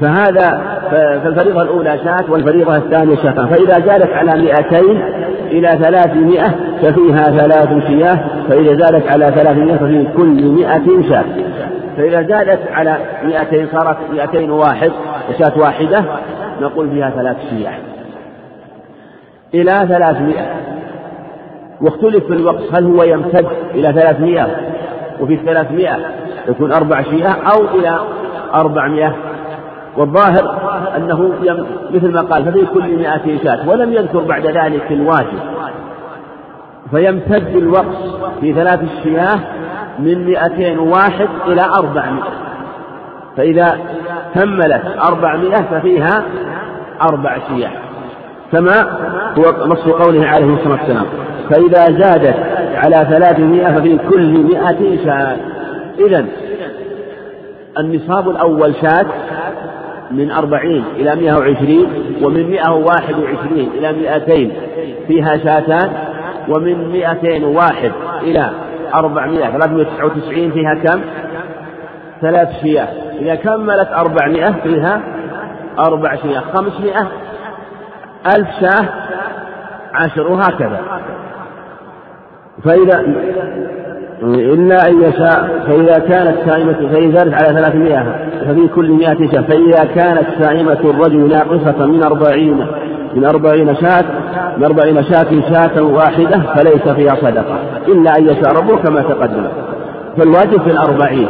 فهذا فالفريضة الأولى شاة والفريضة الثانية شاة. فإذا زادت على مئتين إلى ثلاثمائة ففيها ثلاث شياه. فإذا زادت على ثلاثمائة ففي كل مئة شاة. فإذا زادت على مئتين صارت مئتين واحد وشاة واحدة نقول فيها ثلاث شياه. إلى ثلاثمائة. واختلف في الوقت هل هو يمتد إلى ثلاثمائة؟ وفي الثلاثمائة يكون أربع شياه أو إلى أربعمائة. والظاهر أنه مثل ما قال ففي كل مئة شاة ولم يذكر بعد ذلك الواجب. فيمتد الوقت في ثلاث الشياه من مئتين واحد إلى أربعمائة. فإذا كملت أربعمائة ففيها أربع شياه. كما هو نص قوله عليه الصلاة والسلام. فإذا زادت على ثلاثمائة ففي كل مئة شاة. إذا النصاب الأول شاة من أربعين إلى مئة وعشرين ومن مئة وواحد وعشرين إلى مئتين فيها شاتان ومن مئتين وواحد إلى أربعمائة. ثلاثمائة وتسعة وتسعين فيها كم؟ ثلاث شياه. إذا كملت أربعمائة فيها أربع شياه. خمسمائة ألف شاة عشر وهكذا. فإذا إلا أن يشاء فإذا كانت سائمة فإن زادت على ثلاثمائة ففي كل مائة شاة. فإذا كانت سائمة الرجل ناقصة من أربعين من أربعين شاة من أربعين شاة شاة واحدة فليس فيها صدقة. إلا أن يشاء ربه كما تقدم. فالواجب في الأربعين.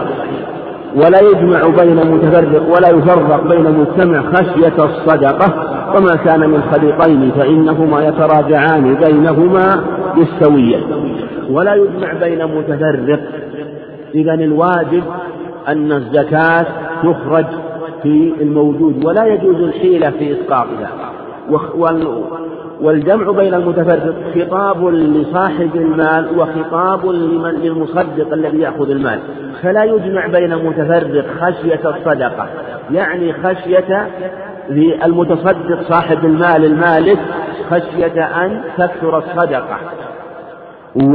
ولا يجمع بين متفرق ولا يفرق بين مجتمع خشية الصدقة وما كان من خليطين فإنهما يتراجعان بينهما بالسوية ولا يجمع بين متفرق. إذا الواجب أن الزكاة تخرج في الموجود ولا يجوز الحيلة في إسقاطها. والجمع بين المتفرق خطاب لصاحب المال وخطاب لمن للمصدق الذي يأخذ المال. فلا يجمع بين متفرق خشية الصدقة يعني خشية للمتصدق صاحب المال المالك خشية أن تكثر الصدقة.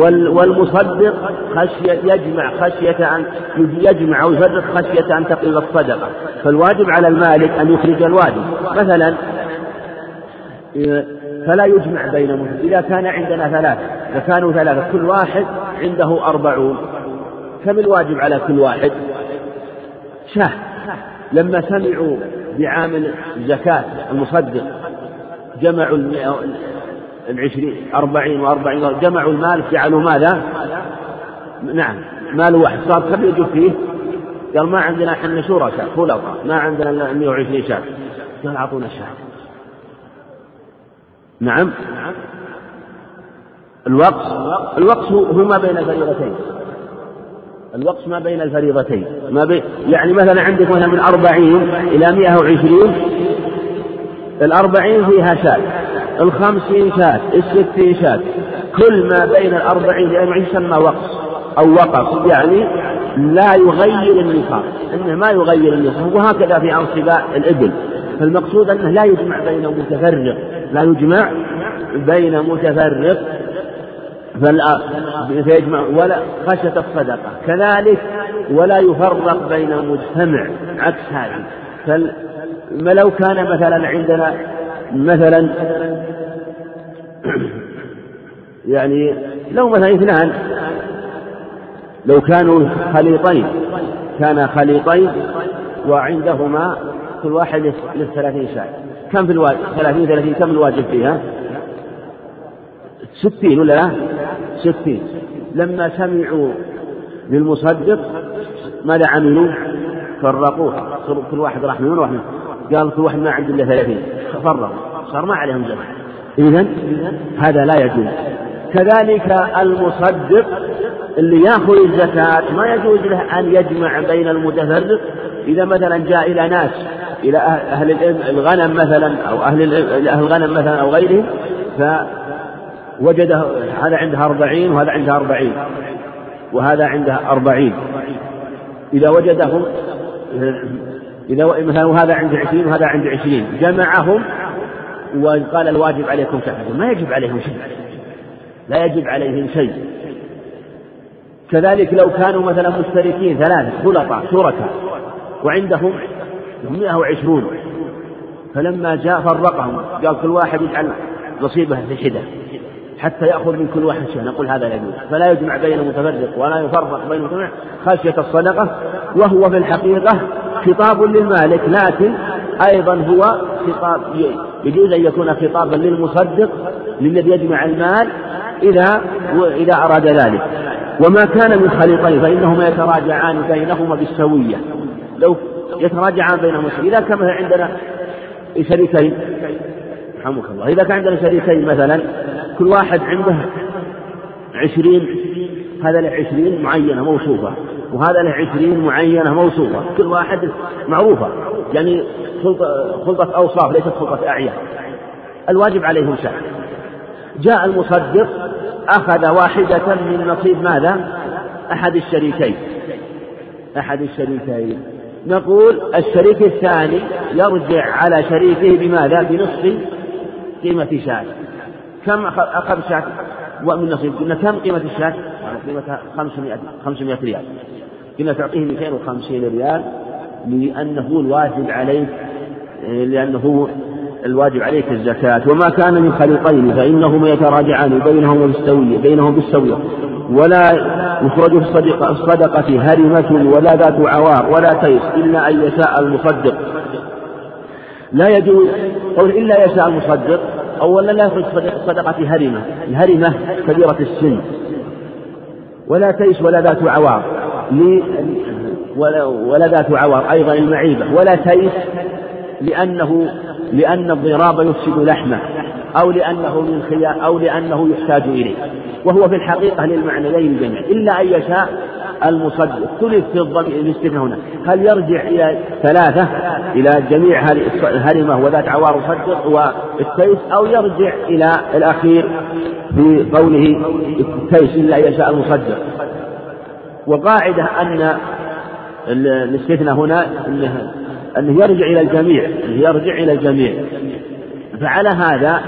والمصدق خشية يجمع خشية أن يجمع أو يفرق خشية أن تقل الصدقة. فالواجب على المالك أن يخرج الواجب. مثلا فلا يجمع بينهم إذا كان عندنا ثلاثة إذا كانوا ثلاثة كل واحد عنده أربعون. كم الواجب على كل واحد؟ شاة. لما سمعوا بعامل زكاة المصدق جمعوا العشرين أربعين وأربعين جمعوا المال جعلوا ماذا؟ نعم مال واحد. صار كم يجب فيه؟ قال ما عندنا إحنا شركاء خلطاء ما عندنا إلا 120 شاة. قال أعطونا شاة. نعم. الوقت الوقت هو ما بين الفريضتين. الوقت ما بين الفريضتين. ما بين يعني مثلا عندك مثلا من أربعين إلى مئة وعشرين الأربعين فيها شاة الخمسين شاة الستين شاة. كل ما بين الأربعين إلى المئة يسمى وقص أو وقف يعني لا يغير النصاب أنه ما يغير النصاب وهكذا في أنصباء الإبل. فالمقصود أنه لا يجمع بين متفرق لا يجمع بين متفرق. فيجمع ولا خشية الصدقة. كذلك ولا يفرق بين مجتمع عكس هذه فلو كان مثلا عندنا مثلا يعني لو مثلا اثنان لو كانوا خليطين كان خليطين وعندهما كل واحد للثلاثين شاة كم في الواجب؟ ثلاثين ثلاثين. كم الواجب فيها؟ ستين ولا لا؟ ستين. لما سمعوا للمصدق ماذا عملوا؟ فرقوها كل واحد راح من واحد قال كل واحد ما عنده إلا ثلاثين. فرقوا صار ما عليهم زكاة إذا هذا لا يجوز. كذلك المصدق اللي يأخذ الزكاة ما يجوز له أن يجمع بين المتفرق. إذا مثلا جاء إلى ناس إلى أهل الغنم مثلا أو أهل أهل الغنم مثلا أو غيرهم فوجد هذا عنده أربعين وهذا عنده أربعين وهذا عنده أربعين. إذا وجدهم إذا مثلا وهذا عنده عشرين وهذا عنده عشرين. جمعهم وقال الواجب عليكم كذا ما يجب عليهم شيء. لا يجب عليهم شيء. كذلك لو كانوا مثلا مشتركين ثلاثة خلطاء شركاء وعندهم 120 فلما جاء فرقهم قال كل واحد يجعل نصيبه في حدة حتى يأخذ من كل واحد شيء نقول هذا لا يجوز. فلا يجمع بين المتفرق ولا يفرق بين المتفرق. خشية الصدقة وهو في الحقيقة خطاب للمالك لكن أيضا هو خطاب يجوز أن يكون خطابا للمصدق للذي يجمع المال إذا إذا أراد ذلك. وما كان من خليطين فإنهما يتراجعان بينهما بالسوية. لو يتراجعان بينهما إذا كان عندنا شريكين رحمك الله. إذا كان عندنا شريكين مثلا كل واحد عنده عشرين هذا له عشرين معينة موصوفة وهذا له عشرين معينة موصوفة. كل واحد معروفة. يعني خلطة, أوصاف ليست خلطة أعيان. الواجب عليهم سعي جاء المصدق أخذ واحدة من نصيب ماذا؟ أحد الشريكين. أحد الشريكين. نقول الشريك الثاني يرجع على شريكه بماذا؟ بنصف قيمة شاة. كم أخذ شاة؟ ومن نصيب قلنا كم قيمة الشاة؟ قيمتها 500 500 ريال. قلنا تعطيه 250 ريال لأنه الواجب عليه لأنه الواجب عليك الزكاة. وما كان من خليطين فإنهما يتراجعان بينهما بالسوية بينهم بالسوية. ولا يخرج الصدقة, الصدقة هرمة ولا ذات عوار ولا تيس إلا أن يشاء المصدق. لا يجوز قول إلا يشاء المصدق. أولا لا يخرج صدقة هرمة. الهرمة كبيرة السن. ولا تيس ولا ذات عوار. ولا, ولا ذات عوار أيضا المعيبة. ولا تيس لأنه لأن الضراب يفسد لحمه. أو لأنه من خيار أو لأنه يحتاج إليه. وهو في الحقيقة للمعنيين جميعا. إلا أن يشاء المصدق. اختلف في الاستثناء هنا. هل يرجع إلى ثلاثة؟ إلى جميع الهرمة وذات عوار مصدق والتيس أو يرجع إلى الأخير في قوله التيس إلا أن يشاء المصدق. وقاعدة أن الاستثناء هنا أنه أنه يرجع إلى الجميع. أنه يرجع إلى الجميع. فعلى هذا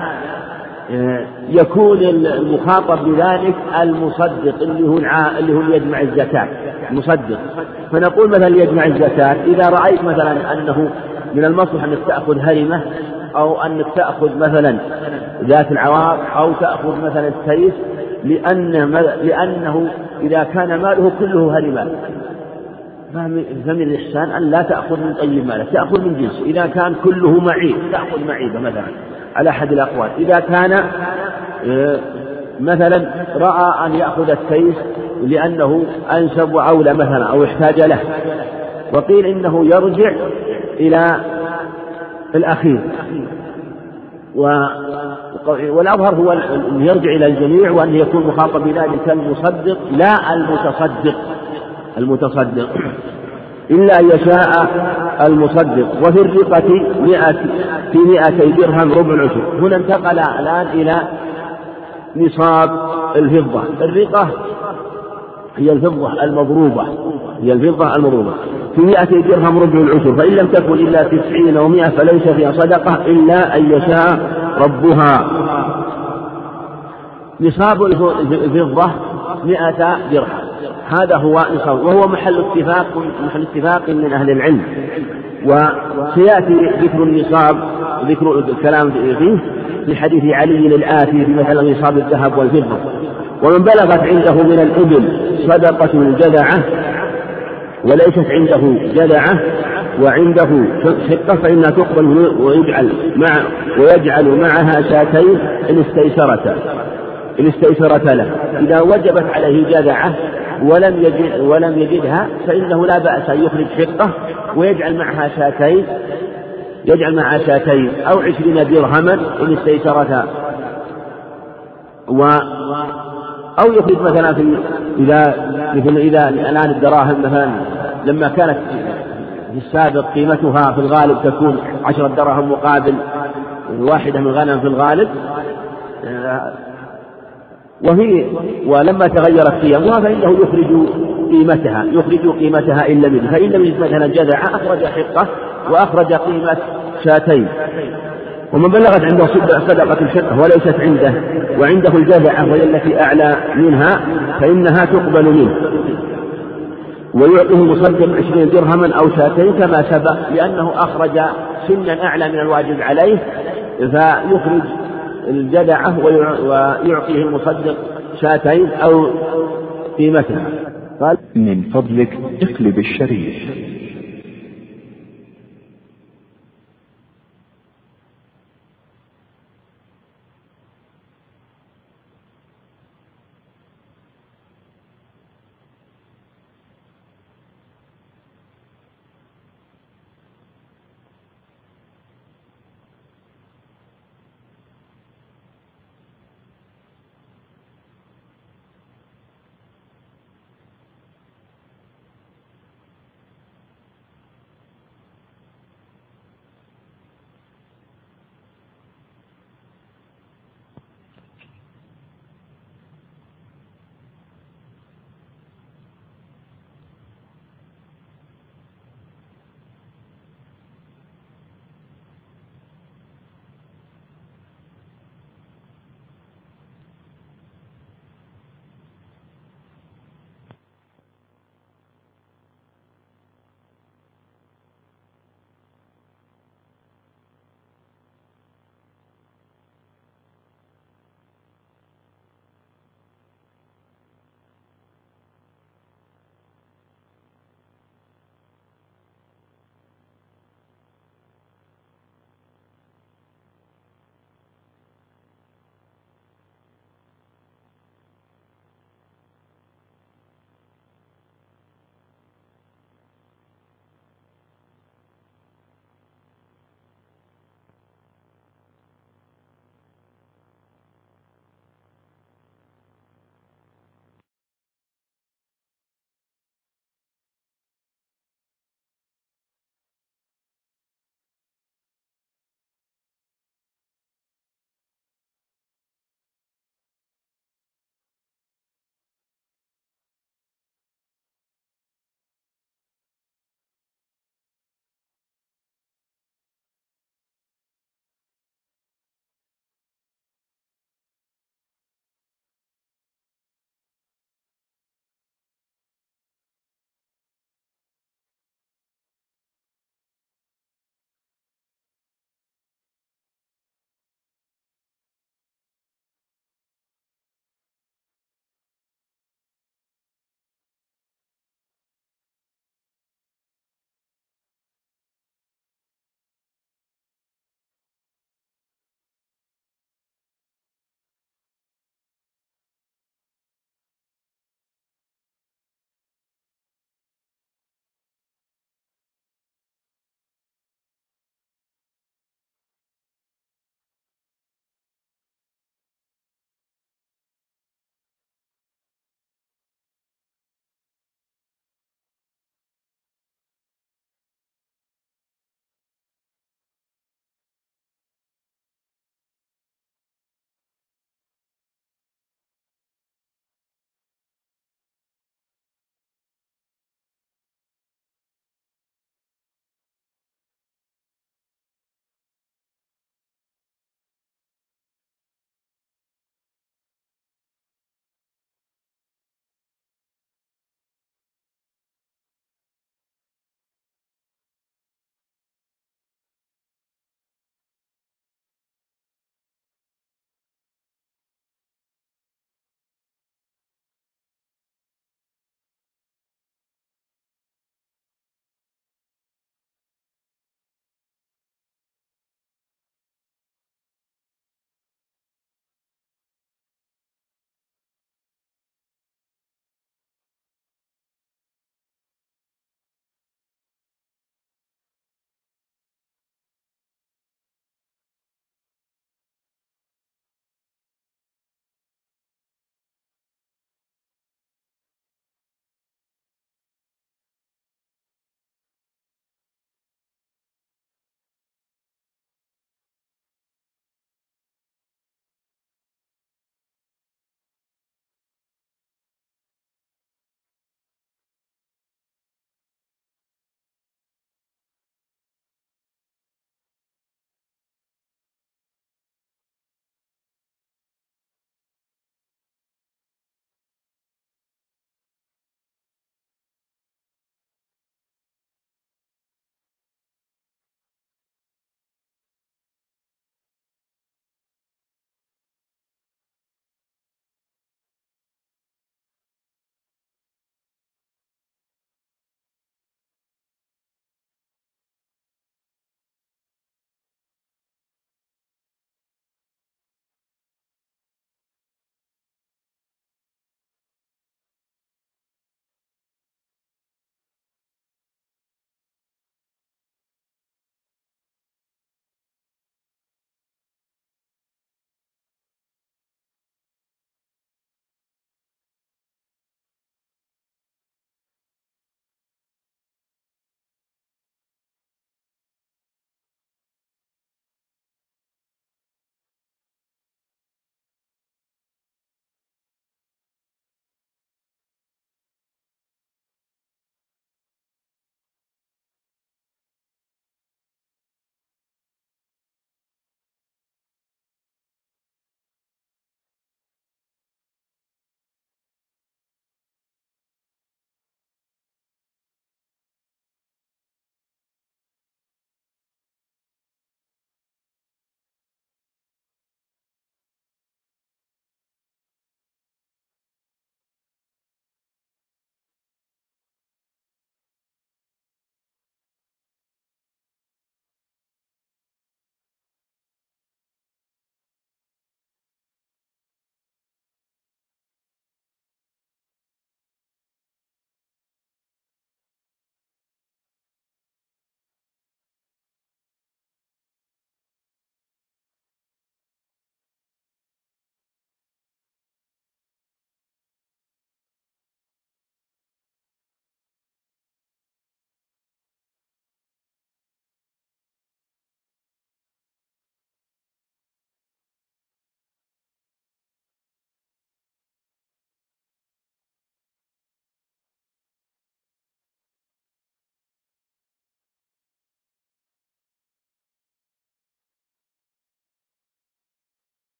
آه، يكون المخاطب بذلك المصدق اللي هو اللي هو يجمع الزكاة. المصدق فنقول مثلا يجمع الزكاة إذا رأيت مثلا أنه من المصلحة أنك تأخذ هرمة أو أنك تأخذ مثلا ذات العوار أو تأخذ مثلا السيف لأن لأنه إذا كان ماله كله هرمات فمن الإحسان أن لا تأخذ من طيب مالك تأخذ من جنس. إذا كان كله معيب تأخذ معيبة مثلا على أحد الأقوال. إذا كان آه، مثلا رأى أن يأخذ السيف لأنه أنسب وأولى مثلا أو احتاج له وقيل إنه يرجع إلى الأخير. و والأظهر هو أن يرجع إلى الجميع وأن يكون مخاطب بذلك المصدق لا المتصدق. المتصدق. إلا أن يشاء المصدق. وفي الرقة مئة في مئتي درهم ربع العشر هنا انتقل الآن إلى نصاب الفضة. الرقة هي الفضة المضروبة. هي الفضة المضروبة. في مئة درهم ربع العشر. فإن لم تكن إلا تسعين أو مئة فليس فيها صدقة إلا أن يشاء ربها. نصاب الفضة مئة درهم. هذا هو نصاب وهو محل اتفاق محل اتفاق من أهل العلم. وسيأتي ذكر النصاب ذكر الكلام فيه في حديث علي الآتي في مثل نصاب الذهب والفضة. ومن بلغت عنده من الإبل صدقة الجذعة وليست عنده جذعة وعنده شقة فإنها تقبل ويجعل مع ويجعل معها شاتين إن استيسرتا إن استيسرتا له. إذا وجبت عليه جذعة ولم يجد ولم يجدها فإنه لا بأس أن يخرج شقة ويجعل معها شاتين يجعل معها شاتين أو عشرين درهما إن استيسرتا. و أو يخرج مثلا في إذا مثل إذا الآن الدراهم مثلا لما كانت في السابق قيمتها في الغالب تكون عشرة دراهم مقابل واحدة من غنم في الغالب وهي ولما تغيرت قيمها فإنه يخرج قيمتها يخرج قيمتها إن لم يجد. فإن لم يجد مثلا جذع أخرج حقة وأخرج قيمة شاتين. ومن بلغت عنده صدقة الشقة وليست عنده وعنده الجذعة وهي التي أعلى منها فإنها تقبل منه. ويعطيه المصدق عشرين درهما أو شاتين كما سبق لأنه أخرج سنا أعلى من الواجب عليه فيخرج الجدعة ويعطيه المصدق شاتين أو قيمتها قال من فضلك اقلب الشريف.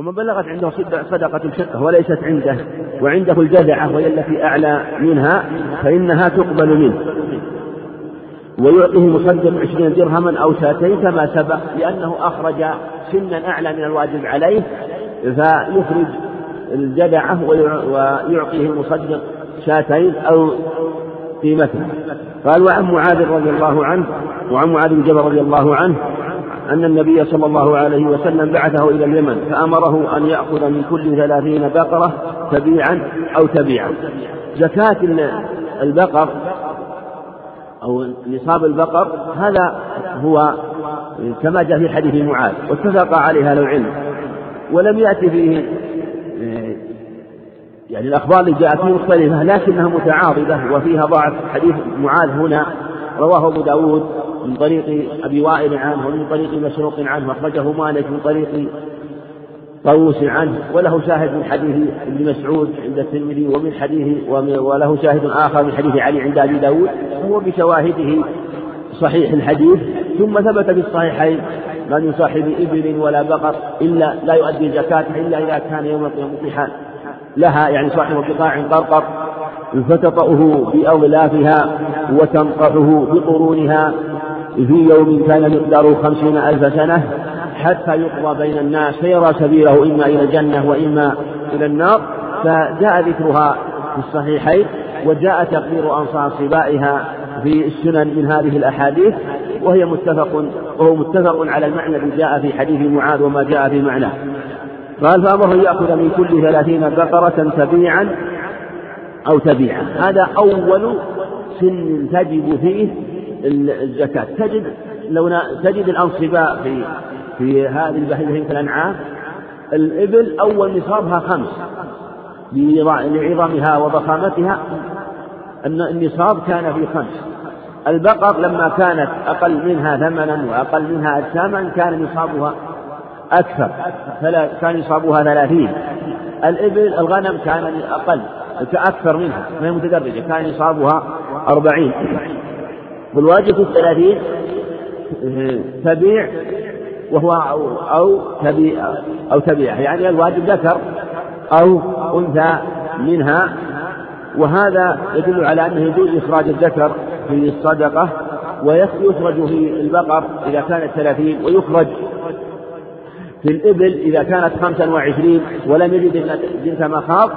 ومن بلغت عنده صدقة الشقة وليست عنده وعنده الجذعة وهي التي أعلى منها فإنها تقبل منه. ويعطيه مصدق عشرين درهما أو شاتين كما سبق لأنه أخرج سنا أعلى من الواجب عليه فيخرج الجدعة ويعطيه المصدق شاتين أو قيمتها قال وعن معاذ رضي الله عنه وعن معاذ بن جبل رضي الله عنه أن النبي صلى الله عليه وسلم بعثه إلى اليمن فأمره أن يأخذ من كل ثلاثين بقرة تبيعا أو تبيعا. زكاة البقر أو نصاب البقر هذا هو كما جاء في حديث معاذ واتفق عليها العلم. ولم يأتي فيه يعني الأخبار اللي جاءت فيه مختلفة لكنها متعارضة وفيها ضعف. حديث معاذ هنا رواه أبو داود من طريق أبي وائل عنه ومن طريق مسروق عنه وأخرجه مالك من طريق طاووس عنه. وله شاهد من حديث ابن مسعود عند الترمذي ومن حديث وله شاهد آخر من حديث علي عند أبي داود وهو بشواهده صحيح الحديث. ثم ثبت في الصحيحين من صاحب إبل ولا بقر إلا لا يؤدي زكاته إلا إذا كان يوم القيامة لها يعني صاحب بقاع قرقر فتطأه بأغلافها وتنقحه بقرونها في يوم كان مقداره خمسين ألف سنة حتى يقضى بين الناس فيرى سبيله إما إلى الجنة وإما إلى النار فجاء ذكرها في الصحيحين وجاء تقدير أنصار صبائها في السنن من هذه الأحاديث وهي متفق وهو متفق على المعنى الذي جاء في حديث معاذ وما جاء في معناه قال فأمره يأخذ من كل ثلاثين بقرة تبيعا أو تبيعا. هذا أول سن تجب فيه الزكاة. تجد لو تجد الأنصباء في في هذه البهيمة الأنعام الإبل أول نصابها خمس. لعظمها وضخامتها أن النصاب كان في خمس. البقر لما كانت أقل منها ثمنا وأقل منها أجساما كان نصابها أكثر. كان نصابها ثلاثين. الإبل الغنم كان أقل أكثر منها ما هي متدرجة كان نصابها أربعين. والواجب في الثلاثين تبيع وهو أو, أو تبيع أو تبيع يعني الواجب ذكر أو أنثى منها. وهذا يدل على أنه يجوز إخراج الذكر في الصدقة ويخرج في البقر إذا كانت ثلاثين ويخرج في الإبل إذا كانت خمسا وعشرين ولم يجد بنت مخاض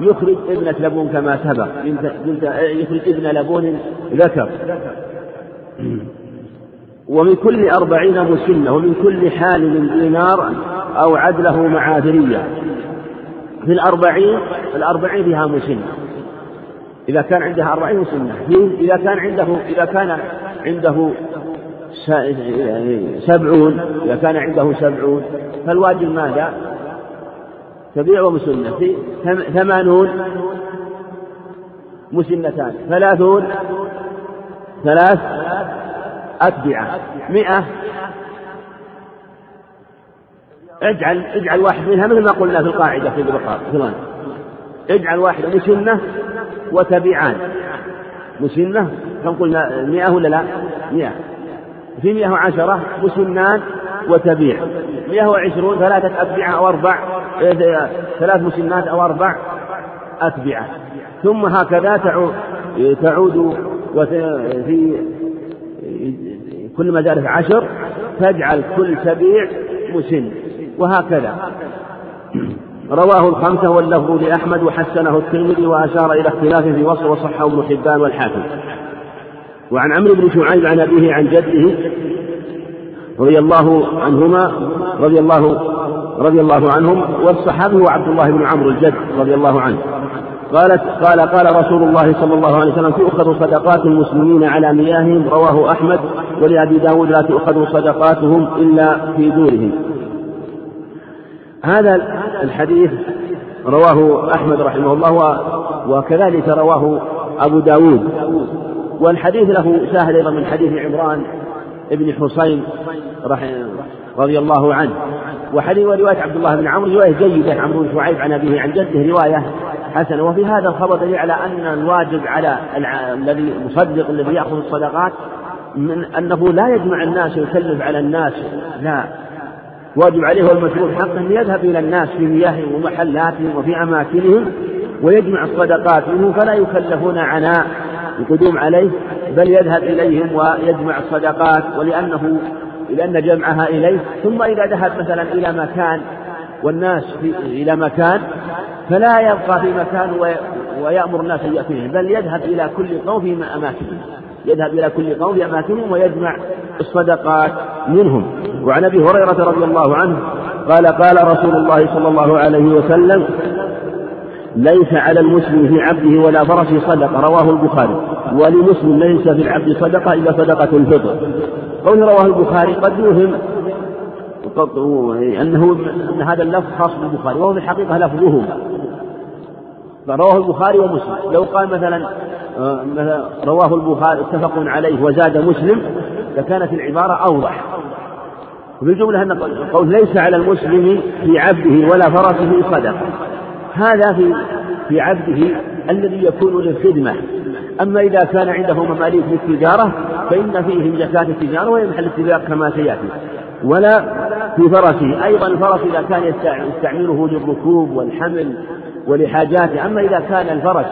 يخرج ابنة لبون كما سبق. يخرج ابن لبون ذكر. ومن كل أربعين مسنة ومن كل حال دينار أو عدله معاذرية. في الأربعين الأربعين فيها مسنة. إذا كان عندها أربعين مسنة إذا كان عنده إذا كان عنده سبعون إذا كان عنده سبعون فالواجب ماذا؟ تبيع ومسنة. في ثمانون مسنتان. ثلاثون ثلاث أتبعة. مئة. اجعل اجعل واحد منها مثل ما قلنا في القاعدة في البقاء اجعل واحدة مسنة وتبعان. مسنة كم قلنا؟ مئة ولا لا؟ مئة. في مئة وعشرة مسنان وتبيع. مئة وعشرون ثلاثة أتبعة أو أربع ثلاث مسنات أو أربع أتبعة. ثم هكذا تعود تعود في كل زادت عشر تجعل كل تبيع مسن وهكذا. رواه الخمسة واللفظ لأحمد وحسنه الترمذي وأشار إلى اختلاف في وصف وصحه ابن حبان والحاكم. وعن عمرو بن شعيب عن أبيه عن جده رضي الله عنهما رضي الله رضي الله عنهم والصحابي هو عبد الله بن عمرو الجد رضي الله عنه. قالت قال قال رسول الله صلى الله عليه وسلم تؤخذ صدقات المسلمين على مياههم رواه أحمد ولأبي داود لا تؤخذ صدقاتهم إلا في دورهم. هذا الحديث رواه أحمد رحمه الله وكذلك رواه أبو داود. والحديث له شاهد أيضا من حديث عمران بن حسين رضي الله عنه. وحديث ورواية عبد الله بن عمرو رواية جيدة عمرو بن شعيب عن أبيه عن جده رواية حسنة وفي هذا الخبر دليل على أن الواجب على الذي المصدق الذي يأخذ الصدقات من أنه لا يجمع الناس ويكلف على الناس. لا. واجب عليه والمشروع حقه أن يذهب إلى الناس في مياههم ومحلاتهم وفي أماكنهم ويجمع الصدقات منه فلا يكلفون عناء القدوم عليه بل يذهب إليهم ويجمع الصدقات ولأنه لأن جمعها إليه. ثم إذا ذهب مثلا إلى مكان والناس في إلى مكان فلا يبقى في مكان ويأمر الناس أن يأتيهم بل يذهب إلى كل قوم في أماكنهم. يذهب إلى كل قوم في أماكنهم ويجمع الصدقات منهم. وعن أبي هريرة رضي الله عنه قال قال رسول الله صلى الله عليه وسلم ليس على المسلم في عبده ولا فرسه صدقة. رواه البخاري. ولمسلم ليس في العبد صدقة إلا صدقة الفطر. قول رواه البخاري قد يوهم أنه أن هذا اللفظ خاص بالبخاري وهو في الحقيقة لفظه رواه البخاري ومسلم. لو قال مثلا مثلا رواه البخاري اتفق عليه وزاد مسلم لكانت العبارة أوضح. وفي الجملة أن قول ليس على المسلم في عبده ولا فرسه صدقة. هذا في في عبده الذي يكون للخدمة. أما إذا كان عنده مماليك للتجارة فإن فيهم زكاة التجارة وهي محل اتفاق كما سيأتي. ولا في فرسه. أيضا الفرس إذا كان يستعمله للركوب والحمل ولحاجاته. أما إذا كان الفرس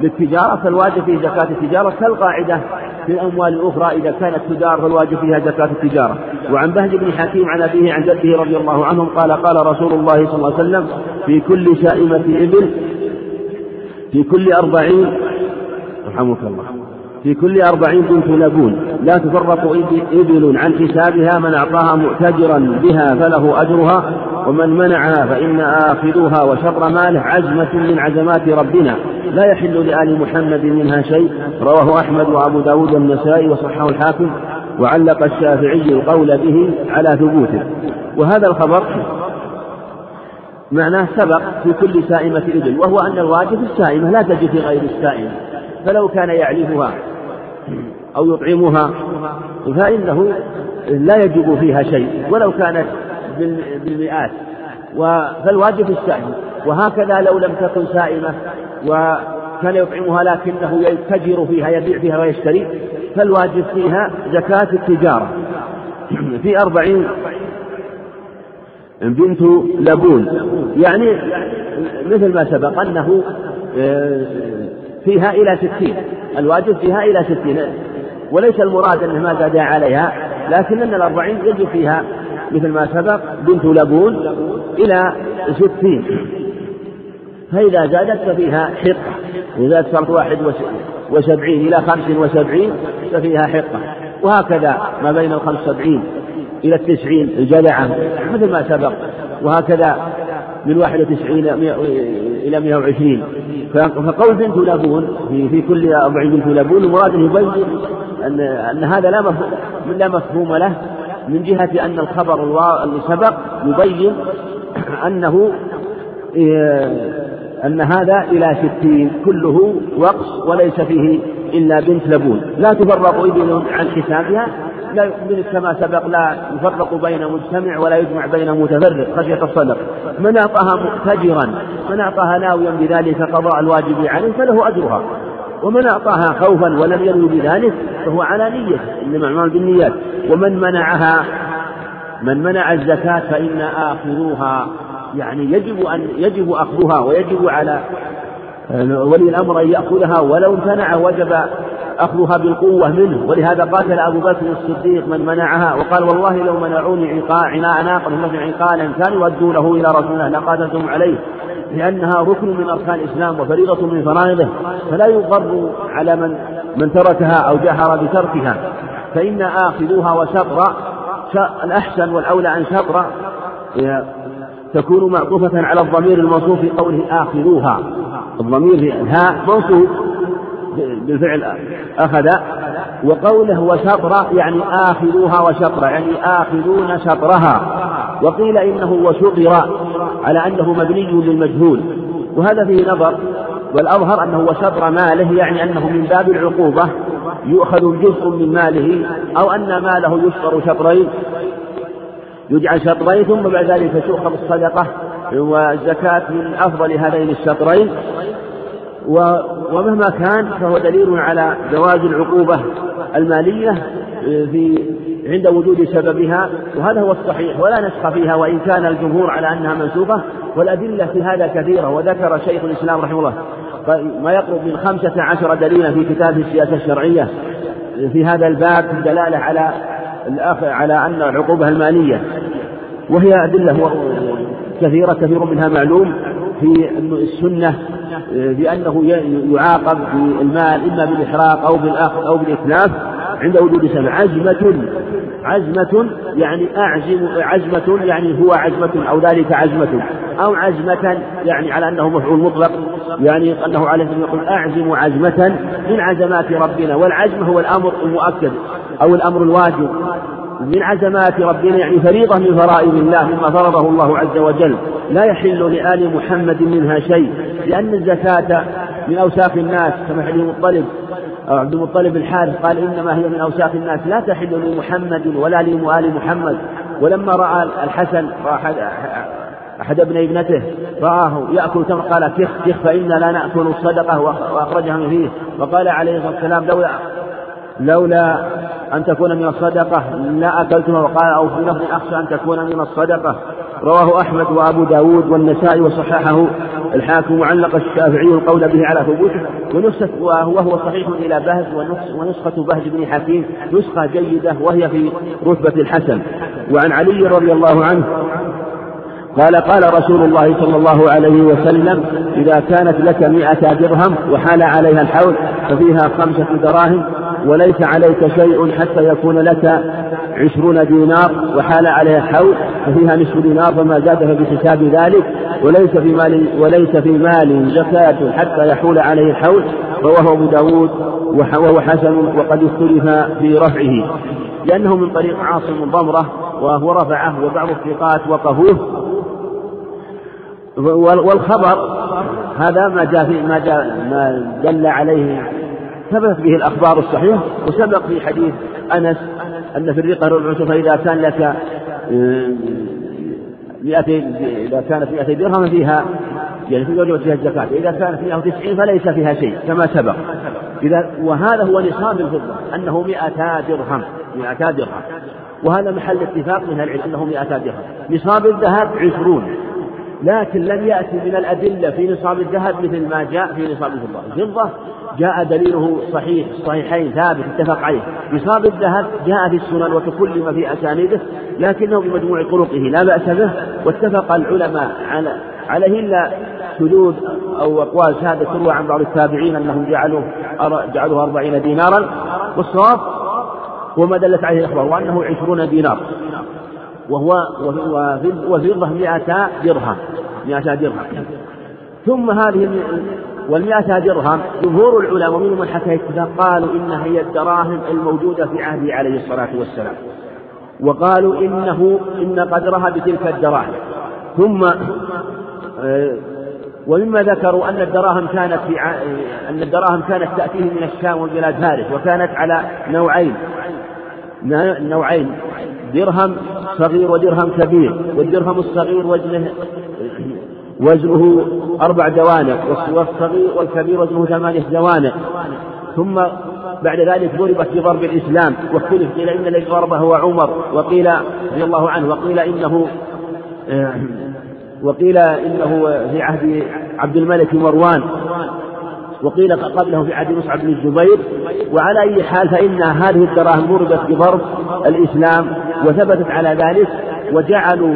للتجارة فالواجب فيه زكاة التجارة. كالقاعدة في الأموال الأخرى إذا كانت تجار فالواجب فيها زكاة التجارة. وعن بهج بن حكيم عن أبيه عن جده رضي الله عنهم قال قال رسول الله صلى الله عليه وسلم في كل شائمة إبل في كل أربعين رحمك الله. في كل أربعين بنت لبون لا تفرق إبل عن حسابها من أعطاها مؤتجرا بها فله أجرها ومن منعها فإن آخذوها وشر ماله عزمة من عزمات ربنا. لا يحل لآل محمد منها شيء. رواه أحمد وأبو داود والنسائي وصححه الحاكم وعلق الشافعي القول به على ثبوته. وهذا الخبر معناه سبق في كل سائمة إبل وهو أن الواجب السائمة لا تجد في غير السائمة. فلو كان يعلفها أو يطعمها فإنه لا يجب فيها شيء ولو كانت بالمئات. فالواجب السائمة وهكذا لو لم تكن سائمة وكان يطعمها لكنه يتجر فيها يبيع فيها ويشتري فالواجب فيها زكاة التجارة. في أربعين بنت لبون. يعني مثل ما سبق أنه آه، فيها إلى ستين. الواجب فيها إلى ستين. وليس المراد أنه ما زاد عليها لكن أن الأربعين يجب فيها مثل ما سبق بنت لبون إلى ستين. فإذا زادت ففيها حقة. إذا صارت واحد وسبعين إلى خمس وسبعين ففيها حقة. وهكذا ما بين الخمس وسبعين إلى التسعين الجدعة مثل ما سبق. وهكذا من واحد وتسعين إلى مئة وعشرين. فقول بنت لبون في, في كل أربع بنت لبون المراد يبين أن, أن هذا لا مفهوم, لا مفهوم له من جهة أن الخبر اللي سبق يبين أنه أن هذا إلى ستين. كله وقص وليس فيه إلا بنت لبون لا تفرق إبل عن حسابها. لا كما سبق لا يفرق بين مجتمع ولا يجمع بين متفرق خشية الصدق. من أعطاها مؤتجرا من أعطاها ناويا بذلك قضاء الواجب عليه فله أجرها. ومن أعطاها خوفا ولم ينوي بذلك فهو على نية إنما أعمال بالنيات. ومن منعها من منع الزكاة فإن آخذوها يعني يجب أن يجب أخذها ويجب على ولي الأمر أن يأخذها ولو امتنع وجب أخذها بالقوة منه. ولهذا قاتل أبو بكر الصديق من منعها وقال والله لو منعوني ناقة مثل عقالا كانوا يؤدوا له إلى رسول الله لقاتلتهم عليه لأنها ركن من أركان الإسلام وفريضة من فرائضه. فلا يغر على من من تركها أو جهر بتركها. فإن آخذوها وشطر الأحسن والأولى أن شطر تكون معطوفة على الضمير الموصوف في قوله آخذوها. الضمير الهاء منصوب بالفعل أخذ وقوله وشطر يعني آخذوها وشطر يعني آخذون شطرها. وقيل إنه وشطر على أنه مبني للمجهول. وهذا فيه نظر والأظهر أنه وشطر ماله يعني أنه من باب العقوبة يؤخذ جزء من ماله أو أن ماله يشطر شطرين يجعل شطرين ثم بعد ذلك تؤخذ الصدقة. والزكاة من أفضل هذين الشطرين ومهما كان فهو دليل على جواز العقوبة المالية في عند وجود سببها وهذا هو الصحيح ولا نسخ فيها وإن كان الجمهور على أنها منسوخة والأدلة في هذا كثيرة وذكر شيخ الإسلام رحمه الله ما يقرب من خمسة عشر دليلا في كتاب السياسة الشرعية في هذا الباب في الدلالة على على أن العقوبة المالية وهي أدلة كثيرة كثير منها معلوم في السنة بأنه يعاقب بالمال إما بالإحراق أو بالأخذ أو بالإتلاف عند وجود سبب عزمة عزمة يعني أعزم عزمة يعني هو عزمة أو ذلك عزمة أو عزمة يعني على أنه مفعول مطلق يعني أنه عليه الصلاة يقول أعزم عزمة من عزمات ربنا والعزم هو الأمر المؤكد أو الأمر الواجب. من عزمات ربنا يعني فريضة من فرائض الله مما فرضه الله عز وجل. لا يحل لآل محمد منها شيء لأن الزكاة من أوساخ الناس كما حديث المطلب عبد المطلب الحارث قال إنما هي من أوساخ الناس. لا تحل لمحمد ولا لآل محمد. ولما رأى الحسن رأى أحد ابني ابنته رآه يأكل تمر قال كخ كخ فإنا لا نأكل الصدقة. وأخرجها من فيه. وقال عليه الصلاة والسلام لولا لولا أن تكون من الصدقة لا أكلتها وقال أو في لفظ أخشى أن تكون من الصدقة. رواه أحمد وأبو داود والنسائي وصححه. الحاكم وعلق الشافعي القول به على ثبوته. ونسخة وهو صحيح إلى بهز ونسخة بهز بن حكيم نسخة جيدة وهي في رتبة الحسن. وعن علي رضي الله عنه قال قال رسول الله صلى الله عليه وسلم إذا كانت لك مئة درهم وحال عليها الحول ففيها خمسة دراهم وليس عليك شيء حتى يكون لك عشرون دينار وحال عليها الحول ففيها نصف دينار فما زاد فبحساب ذلك وليس في مال وليس في مال زكاة حتى يحول عليه الحول رواه أبو داود وهو حسن وقد اختلف في رفعه لأنه من طريق عاصم ضمرة وهو رفعه وبعض الثقات وقفوه. والخبر هذا ما جاء ما جاء ما دل عليه ثبت به الأخبار الصحيحة وسبق في حديث أنس أن في الرقة ربع فإذا كان لك مئتي إذا كانت مئتي درهم فيها يعني في وجبة فيها الزكاة إذا كانت 190 فليس فيها شيء كما سبق. إذا وهذا هو نصاب الفضة أنه 200 درهم 200 درهم. وهذا محل اتفاق من العلم أنه 200 درهم. نصاب الذهب عشرون. لكن لم يأتي من الأدلة في نصاب الذهب مثل ما جاء في نصاب الفضة الفضة جاء دليله صحيح الصحيحين ثابت اتفق عليه. نصاب الذهب جاء في السنن وتكلم في أسانيده لكنه بمجموع طرقه لا بأس به واتفق العلماء على عليه إلا شذوذ أو أقوال شهادة تروى عن بعض التابعين أنهم جعلوه جعلوه أربعين دينارا. والصواب وما دلت عليه الأخبار وأنه عشرون دينار. وهو وفضة مئة درهم مئة درهم. ثم هذه والمئة درهم جمهور العلماء ومنهم من حكى قالوا إنها هي الدراهم الموجودة في عهده عليه الصلاة والسلام. وقالوا إنه إن قدرها بتلك الدراهم. ثم آه، ومما ذكروا أن الدراهم كانت في أن الدراهم كانت تأتيه من الشام وبلاد فارس وكانت على نوعين. نوعين. درهم صغير ودرهم كبير والدرهم الصغير وزنه وزنه أربع دوانق والصغير والكبير وزنه ثمانية دوانق ثم بعد ذلك ضربت بضرب الإسلام واختلف قيل إن الذي ضربه هو عمر وقيل رضي الله عنه وقيل إنه وقيل إنه في عهد عبد الملك مروان. وقيل قبله في عهد مصعب بن الزبير. وعلى أي حال فإن هذه الدراهم ضربت بضرب الإسلام وثبتت على ذلك وجعلوا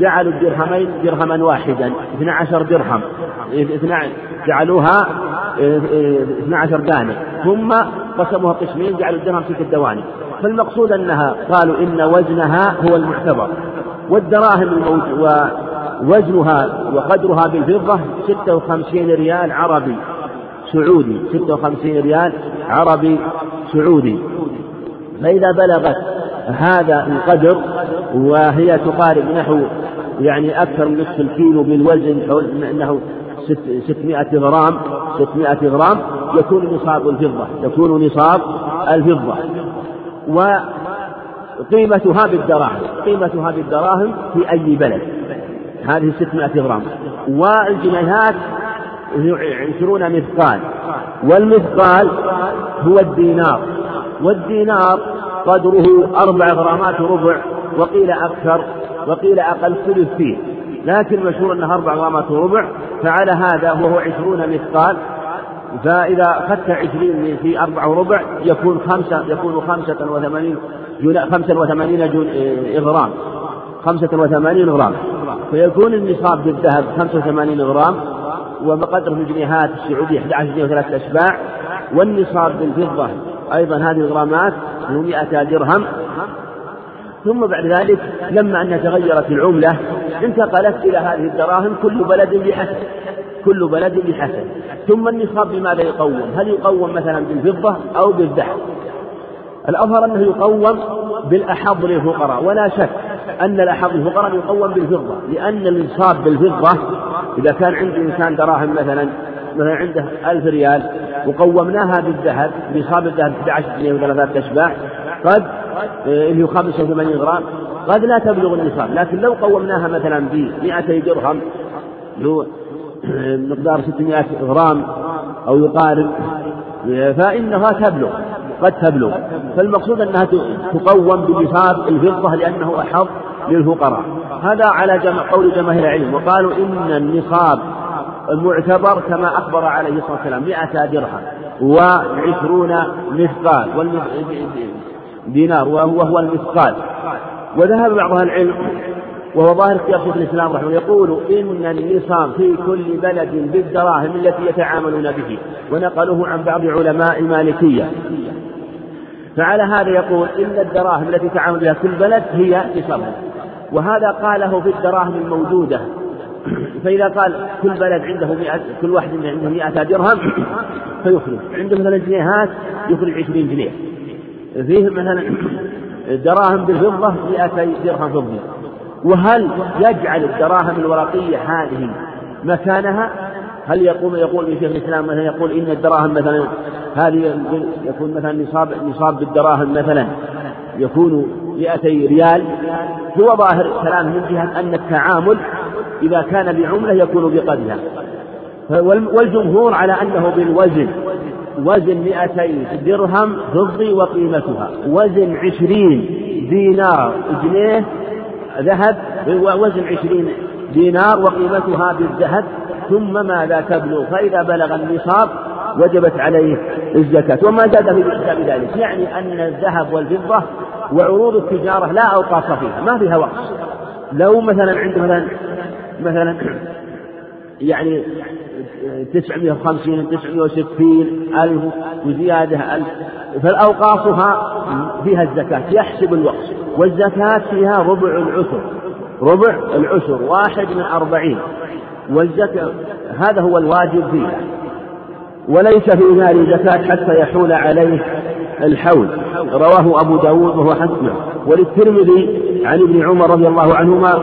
جعلوا الدرهمين درهما واحدا 12 درهم. جعلوها 12 دانة ثم قسموها قسمين جعلوا الدرهم ست دواني فالمقصود أنها قالوا إن وزنها هو المعتبر. والدراهم ووزنها وقدرها بالفضة 56 ريال عربي. سعودي 56 ريال عربي سعودي. فإذا بلغت هذا القدر وهي تقارب نحو يعني أكثر من نصف الكيلو بالوزن حول أنه 600 غرام 600 غرام يكون نصاب الفضة يكون نصاب الفضة. وقيمتها بالدراهم قيمتها بالدراهم في أي بلد؟ هذه 600 غرام. والجنيهات عشرون مثقال. والمثقال هو الدينار. والدينار قدره أربع غرامات وربع وقيل أكثر وقيل أقل ثلث فيه. لكن مشهور أنها أربع غرامات وربع فعلى هذا وهو عشرون مثقال. فإذا أخذت عشرين في أربع وربع يكون خمسة يكون خمسة وثمانين خمسة وثمانين إيه، غرام. خمسة وثمانين غرام. فيكون النصاب بالذهب خمسة وثمانين غرام. وبقدر في الجنيهات السعودية 11 جنيه وثلاثة أشباع. والنصاب بالفضة أيضا هذه الغرامات هو 100 درهم. ثم بعد ذلك لما أن تغيرت العملة انتقلت إلى هذه الدراهم كل بلد بحسب كل بلد بحسب. ثم النصاب بماذا يقوم؟ هل يقوم مثلا بالفضة أو بالذهب؟ الأظهر أنه يقوم بالأحظ للفقراء ولا شك أن الأحظ للفقراء يقوم بالفضة لأن النصاب بالفضة إذا كان عند إنسان دراهم مثلا مثلا عنده ألف ريال وقومناها بالذهب نصاب الذهب 11 جنيه وثلاثة أشباع قد آه، اللي هو 85 غرام قد لا تبلغ النصاب لكن لو قومناها مثلا ب 200 درهم له مقدار 600 غرام أو يقارب فإنها تبلغ. قد تبلغ. فالمقصود أنها تقوم بنصاب الفضة لأنه أحظ للفقراء. هذا على جمع قول جماهير العلم. وقالوا إن النصاب المعتبر كما أخبر عليه الصلاة والسلام مئة درهم وعشرون مثقال دينار وهو المثقال. وذهب بعض أهل العلم وهو ظاهر اختيار شيخ الإسلام رحمه الله يقول إن النصاب في كل بلد بالدراهم التي يتعاملون به. ونقلوه عن بعض علماء المالكيه فعلى هذا يقول إن الدراهم التي تعامل بها كل بلد هي نصابها وهذا قاله في الدراهم الموجودة. فإذا قال كل بلد عنده مئة كل واحد عنده مئة درهم فيخرج. عنده مثلا جنيهات يخرج عشرين جنيه. فيه مثلا دراهم بالفضة مئتي درهم فضي وهل يجعل الدراهم الورقية هذه مكانها؟ هل يقوم يقول شيخ الإسلام مثلا يقول إن الدراهم مثلا هذه يكون مثلا نصاب نصاب بالدراهم مثلا يكون 200 ريال. هو ظاهر كلامه من جهة أن التعامل إذا كان بعملة يكون بقدرها. والجمهور على أنه بالوزن وزن 200 درهم فضي وقيمتها. وزن عشرين دينار جنيه ذهب وزن عشرين دينار وقيمتها بالذهب ثم ماذا تبلغ؟ فإذا بلغ النصاب وجبت عليه الزكاة. وما زاد في ذلك. يعني أن الذهب والفضة وعروض التجارة لا أوقاف فيها. ما فيها وقف لو مثلا عند مثلا مثلا يعني تسعمائة وخمسين تسعمائة وستين ألف وزيادة ألف. فالأوقافها فيها الزكاة. يحسب الوقت. والزكاة فيها ربع العشر. ربع العشر. واحد من أربعين. والزكاة هذا هو الواجب فيها وليس في مال زكاة حتى يحول عليه الحول. رواه أبو داود وهو حسنه. وللترمذي عن ابن عمر رضي الله عنهما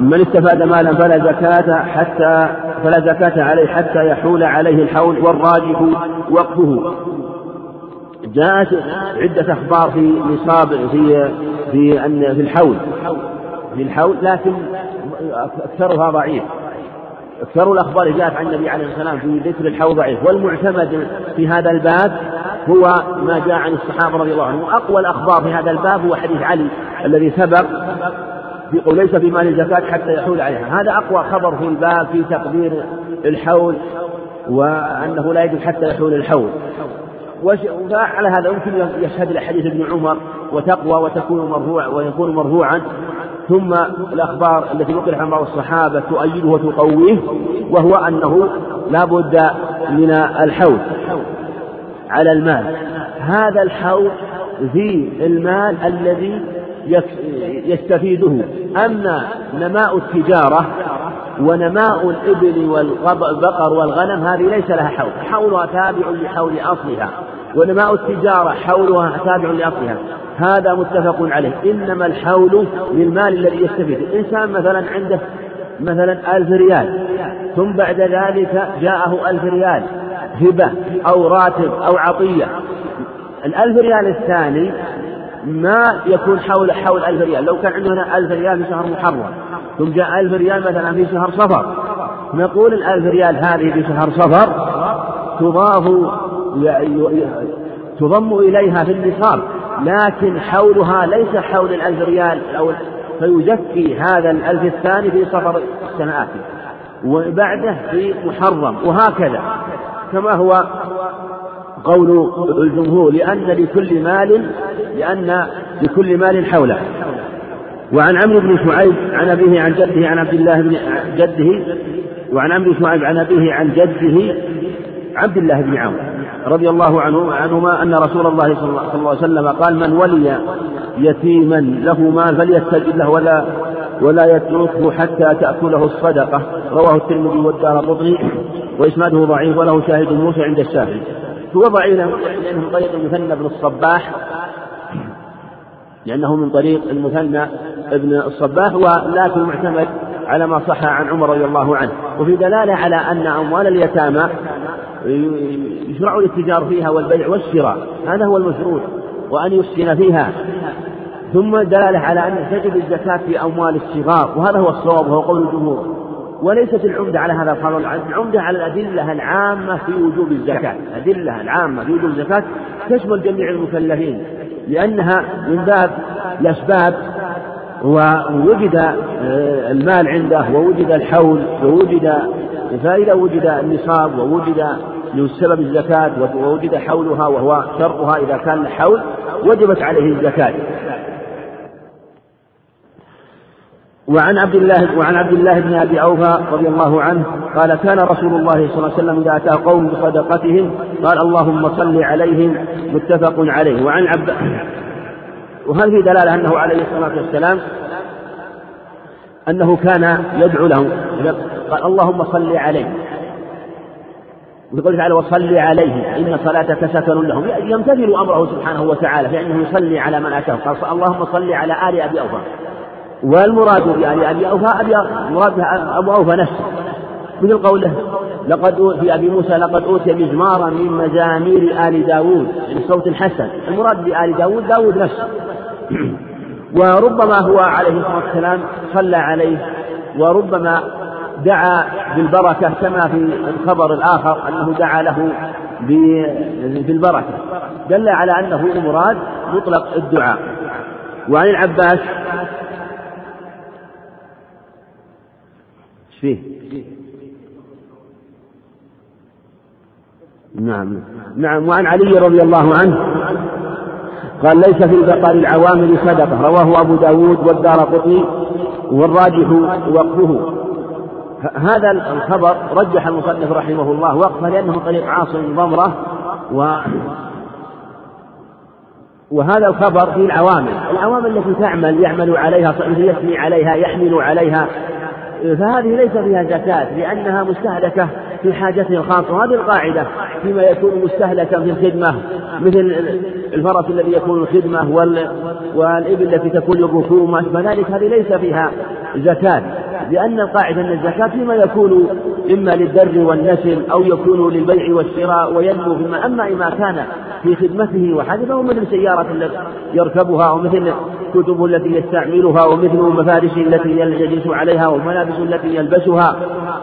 من استفاد مالا فلا زكاة حتى فلا زكاة عليه حتى يحول عليه الحول والراجح وقفه. جاءت عدة أخبار في نصاب في في أن في الحول. في الحول لكن أكثرها ضعيف. أكثر الأخبار جاءت عن النبي عليه الصلاة والسلام في ذكر الحول ضعيف. والمعتمد في هذا الباب هو ما جاء عن الصحابة رضي الله عنهم. وأقوى الأخبار في هذا الباب هو حديث علي الذي سبق في قول ليس في مال الزكاة حتى يحول عليها. هذا أقوى خبر في الباب في تقدير الحول وأنه لا يجب حتى يحول الحول وعلى هذا يمكن يشهد لحديث ابن عمر وتقوى وتكون مرفوع ويكون مرفوعا. ثم الأخبار التي نقل عن بعض الصحابة تؤيده وتقويه وهو أنه لا بد من الحول على المال. هذا الحول في المال الذي يستفيده. أما نماء التجارة ونماء الإبل والبقر والغنم هذه ليس لها حول حولها تابع لحول أصلها. ونماء التجارة حولها تابع لأصلها. هذا متفق عليه. إنما الحول للمال الذي يستفيد. الإنسان مثلا عنده مثلا ألف ريال ثم بعد ذلك جاءه ألف ريال هبة أو راتب أو عطية. الألف ريال الثاني ما يكون حول حول ألف ريال. لو كان عندنا ألف ريال في شهر محرم ثم جاء ألف ريال مثلا في شهر صفر. نقول الألف ريال هذه في شهر صفر تضاف تضم إليها في النصاب لكن حولها ليس حول الألف ريال الأول فيزكي هذا الألف الثاني في صفر السنة آتية وبعده في محرم. وهكذا. كما هو قول الجمهور لأن لكل مال لأن لكل مال حوله. وعن عمرو بن شعيب عن أبيه عن جده عن عبد الله بن جده وعن عمرو بن شعيب عن أبيه عن جده عبد الله بن عون رضي الله عنه عنهما أن رسول الله صلى الله عليه وسلم قال من ولي يتيما له مال فليستجب له ولا ولا يتركه حتى تأكله الصدقة. رواه الترمذي والدار قطني وإسناده ضعيف وله شاهد موسى عند الشافعي هو ضعيف لأنه من طريق المثنى بن الصباح. لأنه من طريق المثنى ابن الصباح ولكن معتمد على ما صح عن عمر رضي الله عنه. وفي دلالة على أن أموال اليتامى يشرع الاتجار فيها والبيع والشراء. هذا هو المشروط. وأن يحسن فيها. ثم دلالة على أن تجب الزكاة في أموال الصغار وهذا هو الصواب وهو قول الجمهور. وليست العمدة على هذا القانون. العمدة على الأدلة العامة في وجوب الزكاة. الأدلة العامة في وجوب الزكاة تشمل جميع المكلفين. لأنها من باب الأسباب ووجد آه، المال عنده ووجد الحول ووجد فإذا وجد النصاب ووجد لسبب الزكاة ووجد حولها وهو شرطها إذا كان الحول وجبت عليه الزكاة. وعن عبد الله وعن عبد الله بن أبي أوفى رضي الله عنه قال كان رسول الله صلى الله عليه وسلم إذا اتاه قوم بصدقتهم قال اللهم صل عليهم متفق عليه. وعن عبد وهل في دلالة أنه عليه الصلاة والسلام أنه كان يدعو لهم قال اللهم صل عليه. ويقول تعالى وصل عليه. إن صلاتك سكن لهم. يمتثل أمره سبحانه وتعالى فإنه يصلي على من أتاه. قال اللهم صل على آل أبي أوفى. والمراد بآل أبي أوفى أبي المراد أبو أوفى نفسه. مثل قوله لقد في أبي موسى لقد أوتي مزمارا من مزامير آل داود يعني صوت حسن المراد بآل داود داود نفسه. وربما هو عليه الصلاة والسلام صلى عليه وربما دعا بالبركة كما في الخبر الآخر أنه دعا له بالبركة. دل على أنه المراد مطلق الدعاء. وعن العباس فيه؟ نعم نعم. وعن علي رضي الله عنه قال ليس في البقر العوامل صدقة. رواه أبو داود والدار قطني والراجح وقفه. هذا الخبر رجح المصنف رحمه الله وقفه لأنه طريق عاصم ضمرة و وهذا الخبر في العوامل. العوامل التي تعمل يعمل عليها يثني عليها يحمل عليها. فهذه ليس فيها زكاة لأنها مستهلكة في حاجته الخاصة وهذه القاعدة فيما يكون مستهلكا في الخدمة مثل الفرس الذي يكون الخدمة والإبل التي تكون للركوب وما ذلك هذه ليس فيها زكاة. لأن القاعدة أن الزكاة فيما يكون إما للدر والنسل أو يكون للبيع والشراء وينمو فيما. أما إما كان في خدمته وحاجة فهو مثل سيارة يركبها ومثل كتبه التي يستعملها ومثل مفارشه التي يجلس عليها وملابسه التي يلبسها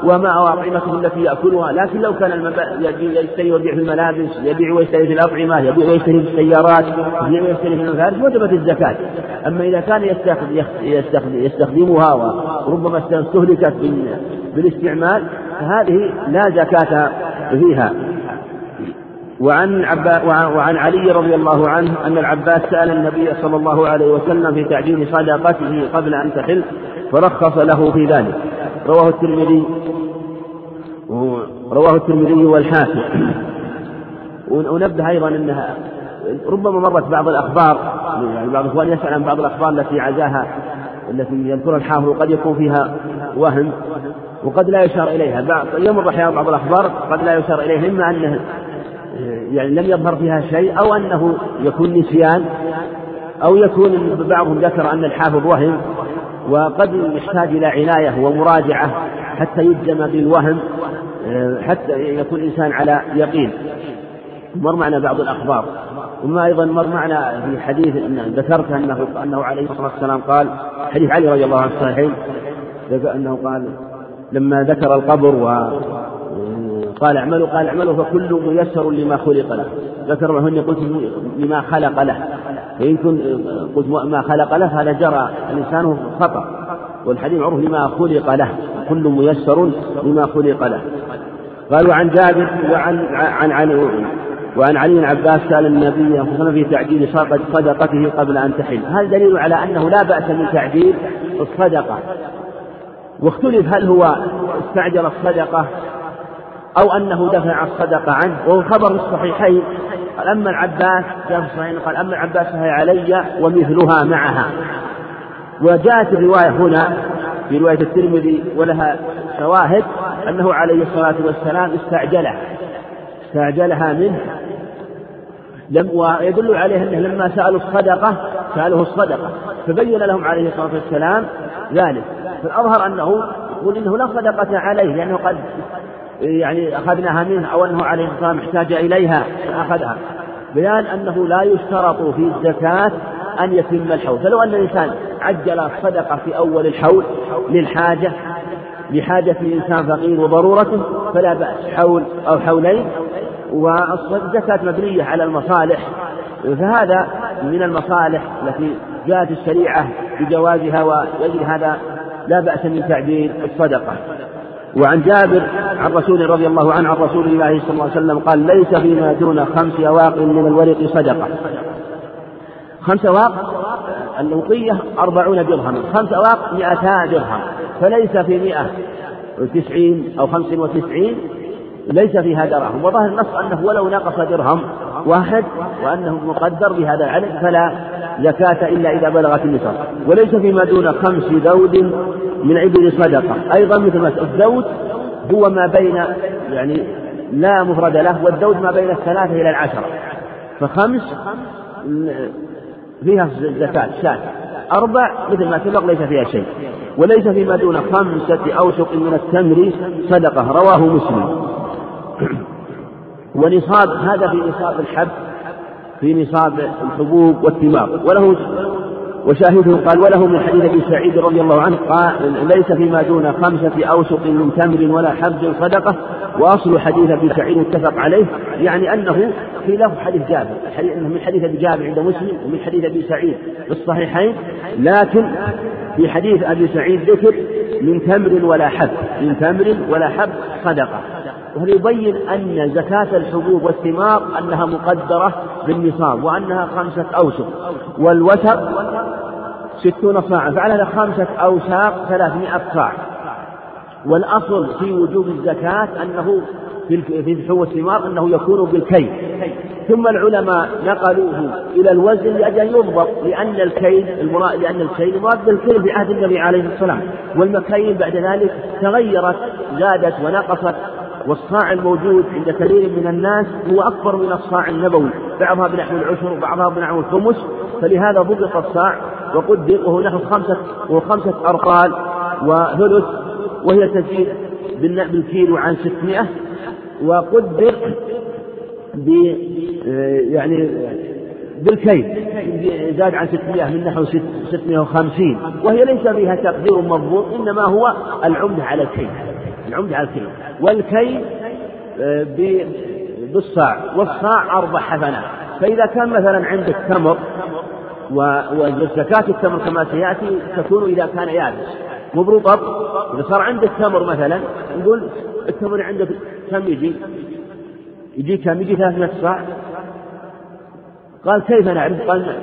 وما وأطعمته التي يأكلها. لكن لو كان يشتري ويبيع في الملابس يبيع ويشتري في الأطعمة يبيع ويشتري في السيارات يبيع ويشتري في المفارش وجبت الزكاة. أما إذا كان يستخدمها وربما استهلكت بالاستعمال فهذه لا زكاة فيها. وعن عبا وعن علي رضي الله عنه أن العباس سأل النبي صلى الله عليه وسلم في تعجيل صدقته قبل أن تحل فرخص له في ذلك. رواه الترمذي رواه الترمذي والحاكم. ونبه أيضا أنها ربما مرت بعض الأخبار يعني بعض الإخوان يسأل عن بعض الأخبار التي عزاها التي يذكرها الحافظ وقد يكون فيها وهم وقد لا يشار إليها. بعض يمر أحيانا بعض الأخبار قد لا يشار إليها إما أنه يعني لم يظهر فيها شيء أو أنه يكون نسيان أو يكون بعضهم ذكر أن الحافظ وهم وقد يحتاج إلى عناية ومراجعة حتى يجزم بالوهم حتى يكون الإنسان على يقين. مر معنا بعض الأخبار. وما أيضا مر معنا في حديث إن ذكرت أنه أنه عليه الصلاة والسلام قال حديث علي رضي الله عنه الصحيحين أنه قال لما ذكر القبر و قال اعملوا قال اعملوا فكل ميسر لما خلق له. ذكر هن قلت لما خلق له. فإن كنت قلت ما خلق له هذا جرى. الإنسان خطأ والحديث معروف لما خلق له. كل ميسر لما خلق له. قال وعن جابر وعن عن عن وعن علي بن عباس سأل النبي صلى الله عليه وسلم في تعجيل صدقته قبل أن تحل. هذا دليل على أنه لا بأس من تعجيل الصدقة. واختلف هل هو استعجل الصدقة أو أنه دفع الصدقة عنه. وهو خبر الصحيحين. قال أما العباس جاء في الصحيحين قال أما العباس فهي علي ومثلها معها. وجاءت الرواية هنا في رواية الترمذي ولها شواهد أنه عليه الصلاة والسلام استعجلها استعجلها منه. لم ويدل عليه أنه لما سألوا الصدقة سألوه الصدقة فبين لهم عليه الصلاة والسلام ذلك. فالأظهر أنه يقول إنه لا صدقة عليه لأنه قد يعني أخذناها منه أو أنه عليه الصلاة والسلام احتاج إليها فأخذها. بيان أنه لا يشترط في الزكاة أن يتم الحول. فلو أن الإنسان عجل الصدقة في أول الحول للحاجة لحاجة الإنسان فقير وضرورته فلا بأس حول أو حولين. والزكاة مبنية على المصالح. فهذا من المصالح التي جاءت الشريعة بجوازها ويجري هذا لا بأس من تعديل الصدقة. وعن جابر عن رسول رضي الله عنه عن رسول الله صلى الله عليه وسلم قال ليس فيما دون خمس أواق من الورق صدقة. خمس أواق؟ الأوقية أربعون درهما. خمس أواق مئتا درهم. فليس في مئة وتسعين أو خمس وتسعين ليس فيها دراهم وظاهر النص أنه ولو نقص درهم واحد وأنه مقدر بهذا العدد فلا زكاة إلا إذا بلغت النصاب وليس فيما دون خمس ذود من عبر صدقة أيضا مثل ما الذود هو ما بين يعني لا مفرد له والذود ما بين الثلاثة إلى العشرة. فخمس فيها زكاة شاة. أربع مثل ما سبق ليس فيها شيء. وليس فيما دون خمسة أوسق من التمر صدقة رواه مسلم. ونصاب هذا في نصاب الحب في نصاب الحبوب والثمار. وله وشاهده قال وله من حديث أبي سعيد رضي الله عنه قال ليس فيما دون خمسة أوسق من تمر ولا حبز صدقة. وأصل حديث أبي سعيد متفق عليه يعني أنه في له حديث جابر من حديث أبي جابر عند مسلم ومن حديث أبي سعيد في الصحيحين. لكن في حديث أبي سعيد ذكر من تمر ولا حب من تمر ولا حب صدقة. وهذا يبين أن زكاة الحبوب والثمار أنها مقدرة بالنصاب وأنها خمسة أوسق والوسق ستون صاعا فعلى خمسة أوساق ثلاثمائة صاع. والأصل في وجوب الزكاة أنه في الحبوب والثمار أنه يكون بالكيل ثم العلماء نقلوه إلى الوزن لأجل أن يضبط لأن الكيل المراد لأن الكيل مراد بالكيل في عهد النبي عليه السلام والمكاييل بعد ذلك تغيرت زادت ونقصت. والصاع الموجود عند كثير من الناس هو أكبر من الصاع النبوي. بعضها بنحو العشر وبعضها بنحو الخمس. فلهذا ضبط الصاع وقدر وهو نحو خمسة وخمسة أرطال وثلث وهي تزيد بالكيلو عن ستمائة. وقدر ب يعني بالكيل زاد عن 600 من نحو 650 وهي ليس فيها تقدير مضبوط إنما هو العمدة على الكيل. العمدة على الكيل والكيل آه، بالصاع. والصاع أربع حفنات فإذا كان مثلا عندك تمر وزكاة التمر كما سيأتي تكون إذا كان يابس. مو برطب إذا صار عندك تمر مثلا نقول التمر عندك كم يجي؟ يجي كم؟ يجي 300 صاع. قال كيف نعرف؟ قال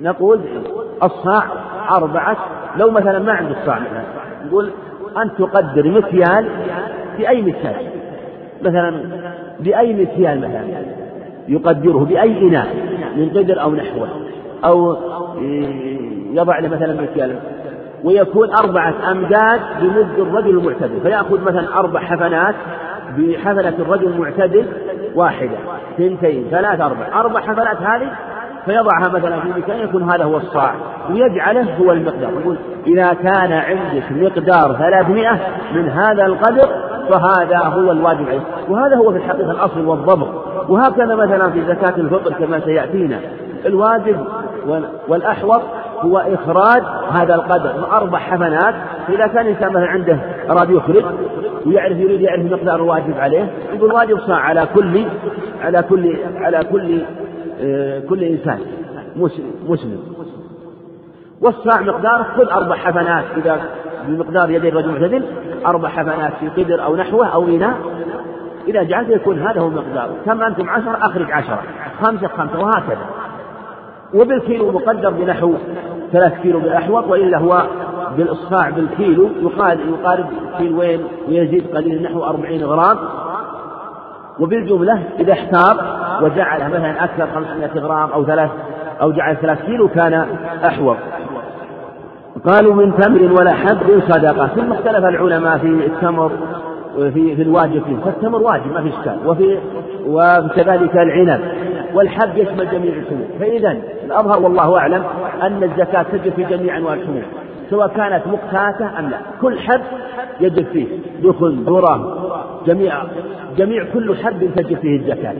نقول الصاع أربعة لو مثلا ما عندك صاع مثلا. نقول أن تقدر مكيال بأي مكيال. مثلا بأي مكيال مثلا. يقدره بأي إناء من قدر أو نحوه. أو يضع له مثلا مكيال. ويكون أربعة أمداد بمد الرجل المعتدل. فيأخذ مثلا أربع حفنات بحفنة الرجل المعتدل واحدة. اثنتين ثلاث أربع. أربع حفنات هذه فيضعها مثلا في مكان يكون هذا هو الصاع ويجعله هو المقدار يقول إذا كان عندك مقدار ثلاثمائة من هذا القدر فهذا هو الواجب عليه وهذا هو في الحقيقة الأصل والضبط. وهكذا مثلا في زكاة الفطر كما سيأتينا الواجب والأحوط هو إخراج هذا القدر من أربع حفنات فإذا كان الإنسان مثلا عنده أراد يخرج ويعرف يريد يعرف مقدار الواجب عليه يقول واجب صاع على كل على كل على كل كل إنسان مسلم والصاع مقداره خذ أربع حفنات إذا بمقدار يدي الرجل معتدل أربع حفنات في قدر أو نحوه أو إناء. إذا جعلت يكون هذا هو مقدار كم أنتم؟ عشرة أخرج عشرة. خمسة خمسة وهكذا. وبالكيلو مقدر بنحو ثلاث كيلو بالأحوط وإلا هو بالإصفاع بالكيلو يقال يقارب كيلوين ويزيد قليل نحو أربعين غرام. وبالجملة إذا احتار وجعل مثلا أكثر 500 غرام أو ثلاث أو جعل ثلاث كيلو كان أحوط. قالوا من تمر ولا حب صدقة. ثم اختلف العلماء في التمر في في الواجب. فيه فالتمر واجب ما في إشكال. وفي وكذلك العنب. والحب يشمل جميع الحبوب. فإذا الأظهر والله أعلم أن الزكاة تجب في جميع أنواع الحبوب. سواء كانت مقتاتة أم لا. كل حب يجب فيه. دخن ذرة جميع جميع كل حب تجب فيه الزكاة.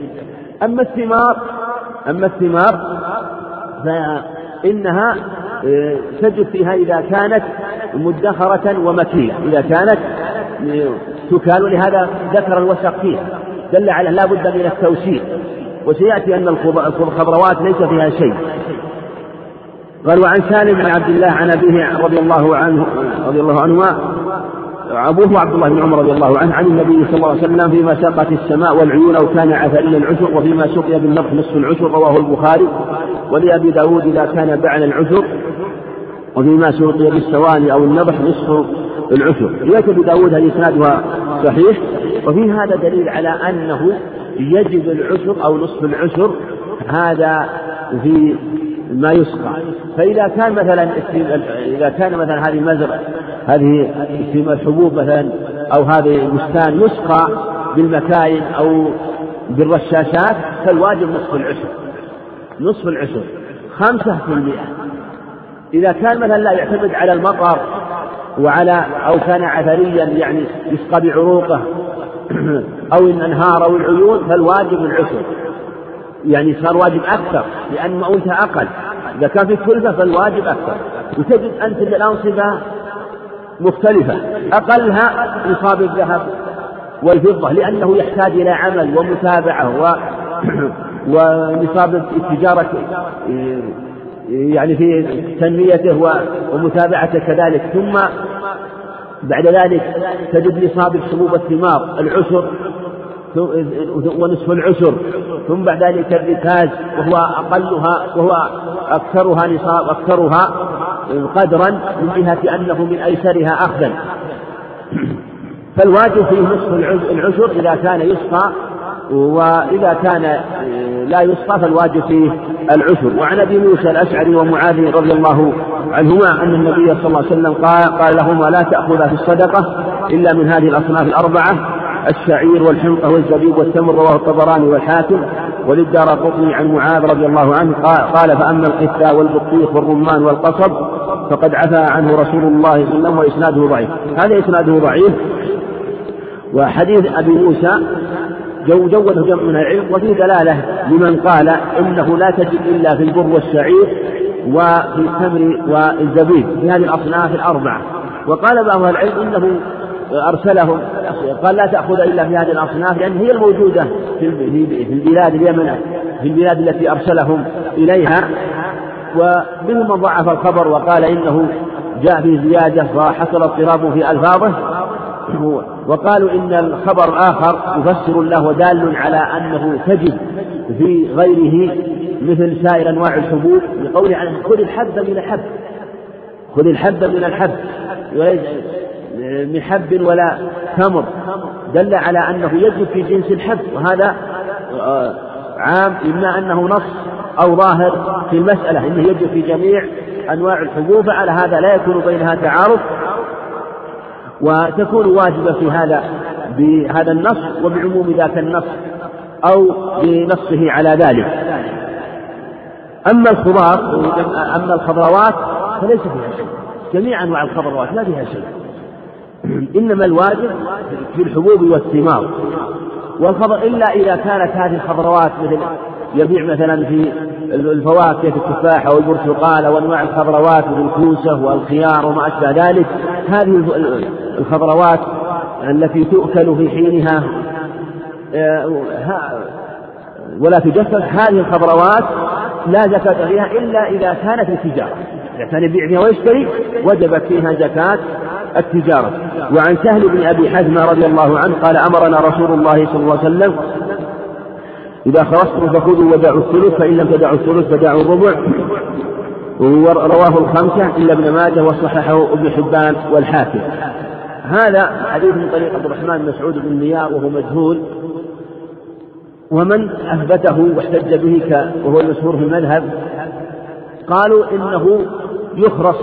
أما الثمار أما الثمار فإنها آه، تجب فيها إذا كانت مدخرة ومكيلة. إذا كانت آه، تكال ولهذا ذكر الوسق فيها دل على لا بد من التوسيع. وسيأتي أن الخضروات ليس فيها شيء. قال وعن سالم بن عبد الله عن أبيه رضي الله عنه رضي الله عنهما أبوه عبد الله بن عمر رضي الله عنه عن النبي صلى الله عليه وسلم فيما سقت السماء والعيون أو كان عثريا العشر وفيما سقي بالنضح نصف العشر رواه البخاري. ولأبي داود إذا كان بعد العشر وفيما سقي بالسواني أو النضح نصف العشر. رواية أبي داود هذه إسنادها صحيح. وفي هذا دليل على أنه يجب العشر أو نصف العشر هذا في ما يسقى. فإذا كان مثلا إذا كان مثلا هذه مزرعة هذه الحبوب مثلا أو هذه بستان يسقى بالمكاين أو بالرشاشات فالواجب نصف العشر. نصف العشر. خمسة في المئة. إذا كان مثلا لا يعتمد على المطر وعلى أو كان عثريا يعني يسقى بعروقه أو الأنهار أو العيون فالواجب العشر. يعني صار واجب أكثر لأن مؤونتها أقل. إذا كان في كلفة فالواجب أكثر. وتجد أنت الأنصبة مختلفة. أقلها نصاب الذهب والفضة لأنه يحتاج إلى عمل ومتابعة و ونصاب التجارة يعني في تنميته ومتابعته كذلك. ثم بعد ذلك تجد نصاب حبوب الثمار العشر ونصف العشر ثم بعد ذلك الركاز وهو أقلها وهو أكثرها نصاب أكثرها قدرا من جهة أنه من أيسرها أخذا. فالواجب فيه نصف العشر إذا كان يسقى وإذا كان لا يسقى فالواجب فيه العشر وعن أبي موسى الأشعري ومعاذ رضي الله عنهما أن النبي صلى الله عليه وسلم قال, قال لهما لا تأخذا في الصدقة إلا من هذه الأصناف الأربعة. الشعير والحنطة والزبيب والتمر رواه الطبراني والحاكم وللدار قطني عن معاذ رضي الله عنه قال فأما القثة والبطيخ والرمان والقصب فقد عفى عنه رسول الله صلى الله عليه وسلم وإسناده ضعيف. هذا إسناده ضعيف وحديث أبي موسى جو جوده جمع من العلم وفيه دلالة لمن قال إنه لا تجد إلا في البر والشعير وفي التمر والزبيب في هذه الأصناف الأربعة. وقال بعض العلم إنه أرسلهم. قال لا تأخذ إلا في هذه الأصناف لأن هي الموجودة في البلاد اليمن في البلاد التي أرسلهم إليها. ومنهم من ضعف الخبر وقال إنه جاء في زيادة وحصل اضطراب في ألفاظه. وقالوا إن الخبر الآخر مفسر له ودال على أنه تجد في غيره مثل سائر أنواع الحبوب لقوله عنه خذ الحب من الحب خذ الحب من الحب. من حب ولا تمر. دل على أنه يجب في جنس الحب وهذا آه، عام إما أنه نص أو ظاهر في المسألة أنه يجب في جميع أنواع الحبوب على هذا لا يكون بينها تعارض وتكون واجبة في هذا بهذا النص وبعموم ذاك النص أو بنصه على ذلك. أما الخضار أما الخضروات فليس فيها شيء. جميع أنواع الخضروات لا فيها شيء. إنما الواجب في الحبوب والثمار. والخضر إلا إذا كانت هذه الخضروات مثل يبيع مثلا في الفواكه التفاحة والبرتقال وأنواع الخضروات والكوسة والخيار وما أشبه ذلك هذه الخضروات التي تؤكل في حينها آه، ولا تجفف هذه الخضروات لا زكاة فيها إلا إذا كانت التجارة إذا كان يبيع فيها ويشتري وجبت فيها زكاة التجارة. وعن سهل بن أبي حزمة رضي الله عنه قال أمرنا رسول الله صلى الله عليه وسلم إذا خرجتم فخذوا ودعوا الثلث فإن لم تدعوا الثلث فدعوا الربع. ورواه الخمسة إلا ابن ماجه وصححه ابن حبان والحاكم. هذا حديث من طريق عبد الرحمن بن مسعود بن مياه وهو مجهول. ومن أثبته واحتج به وهو المشهور في المذهب قالوا إنه يخرص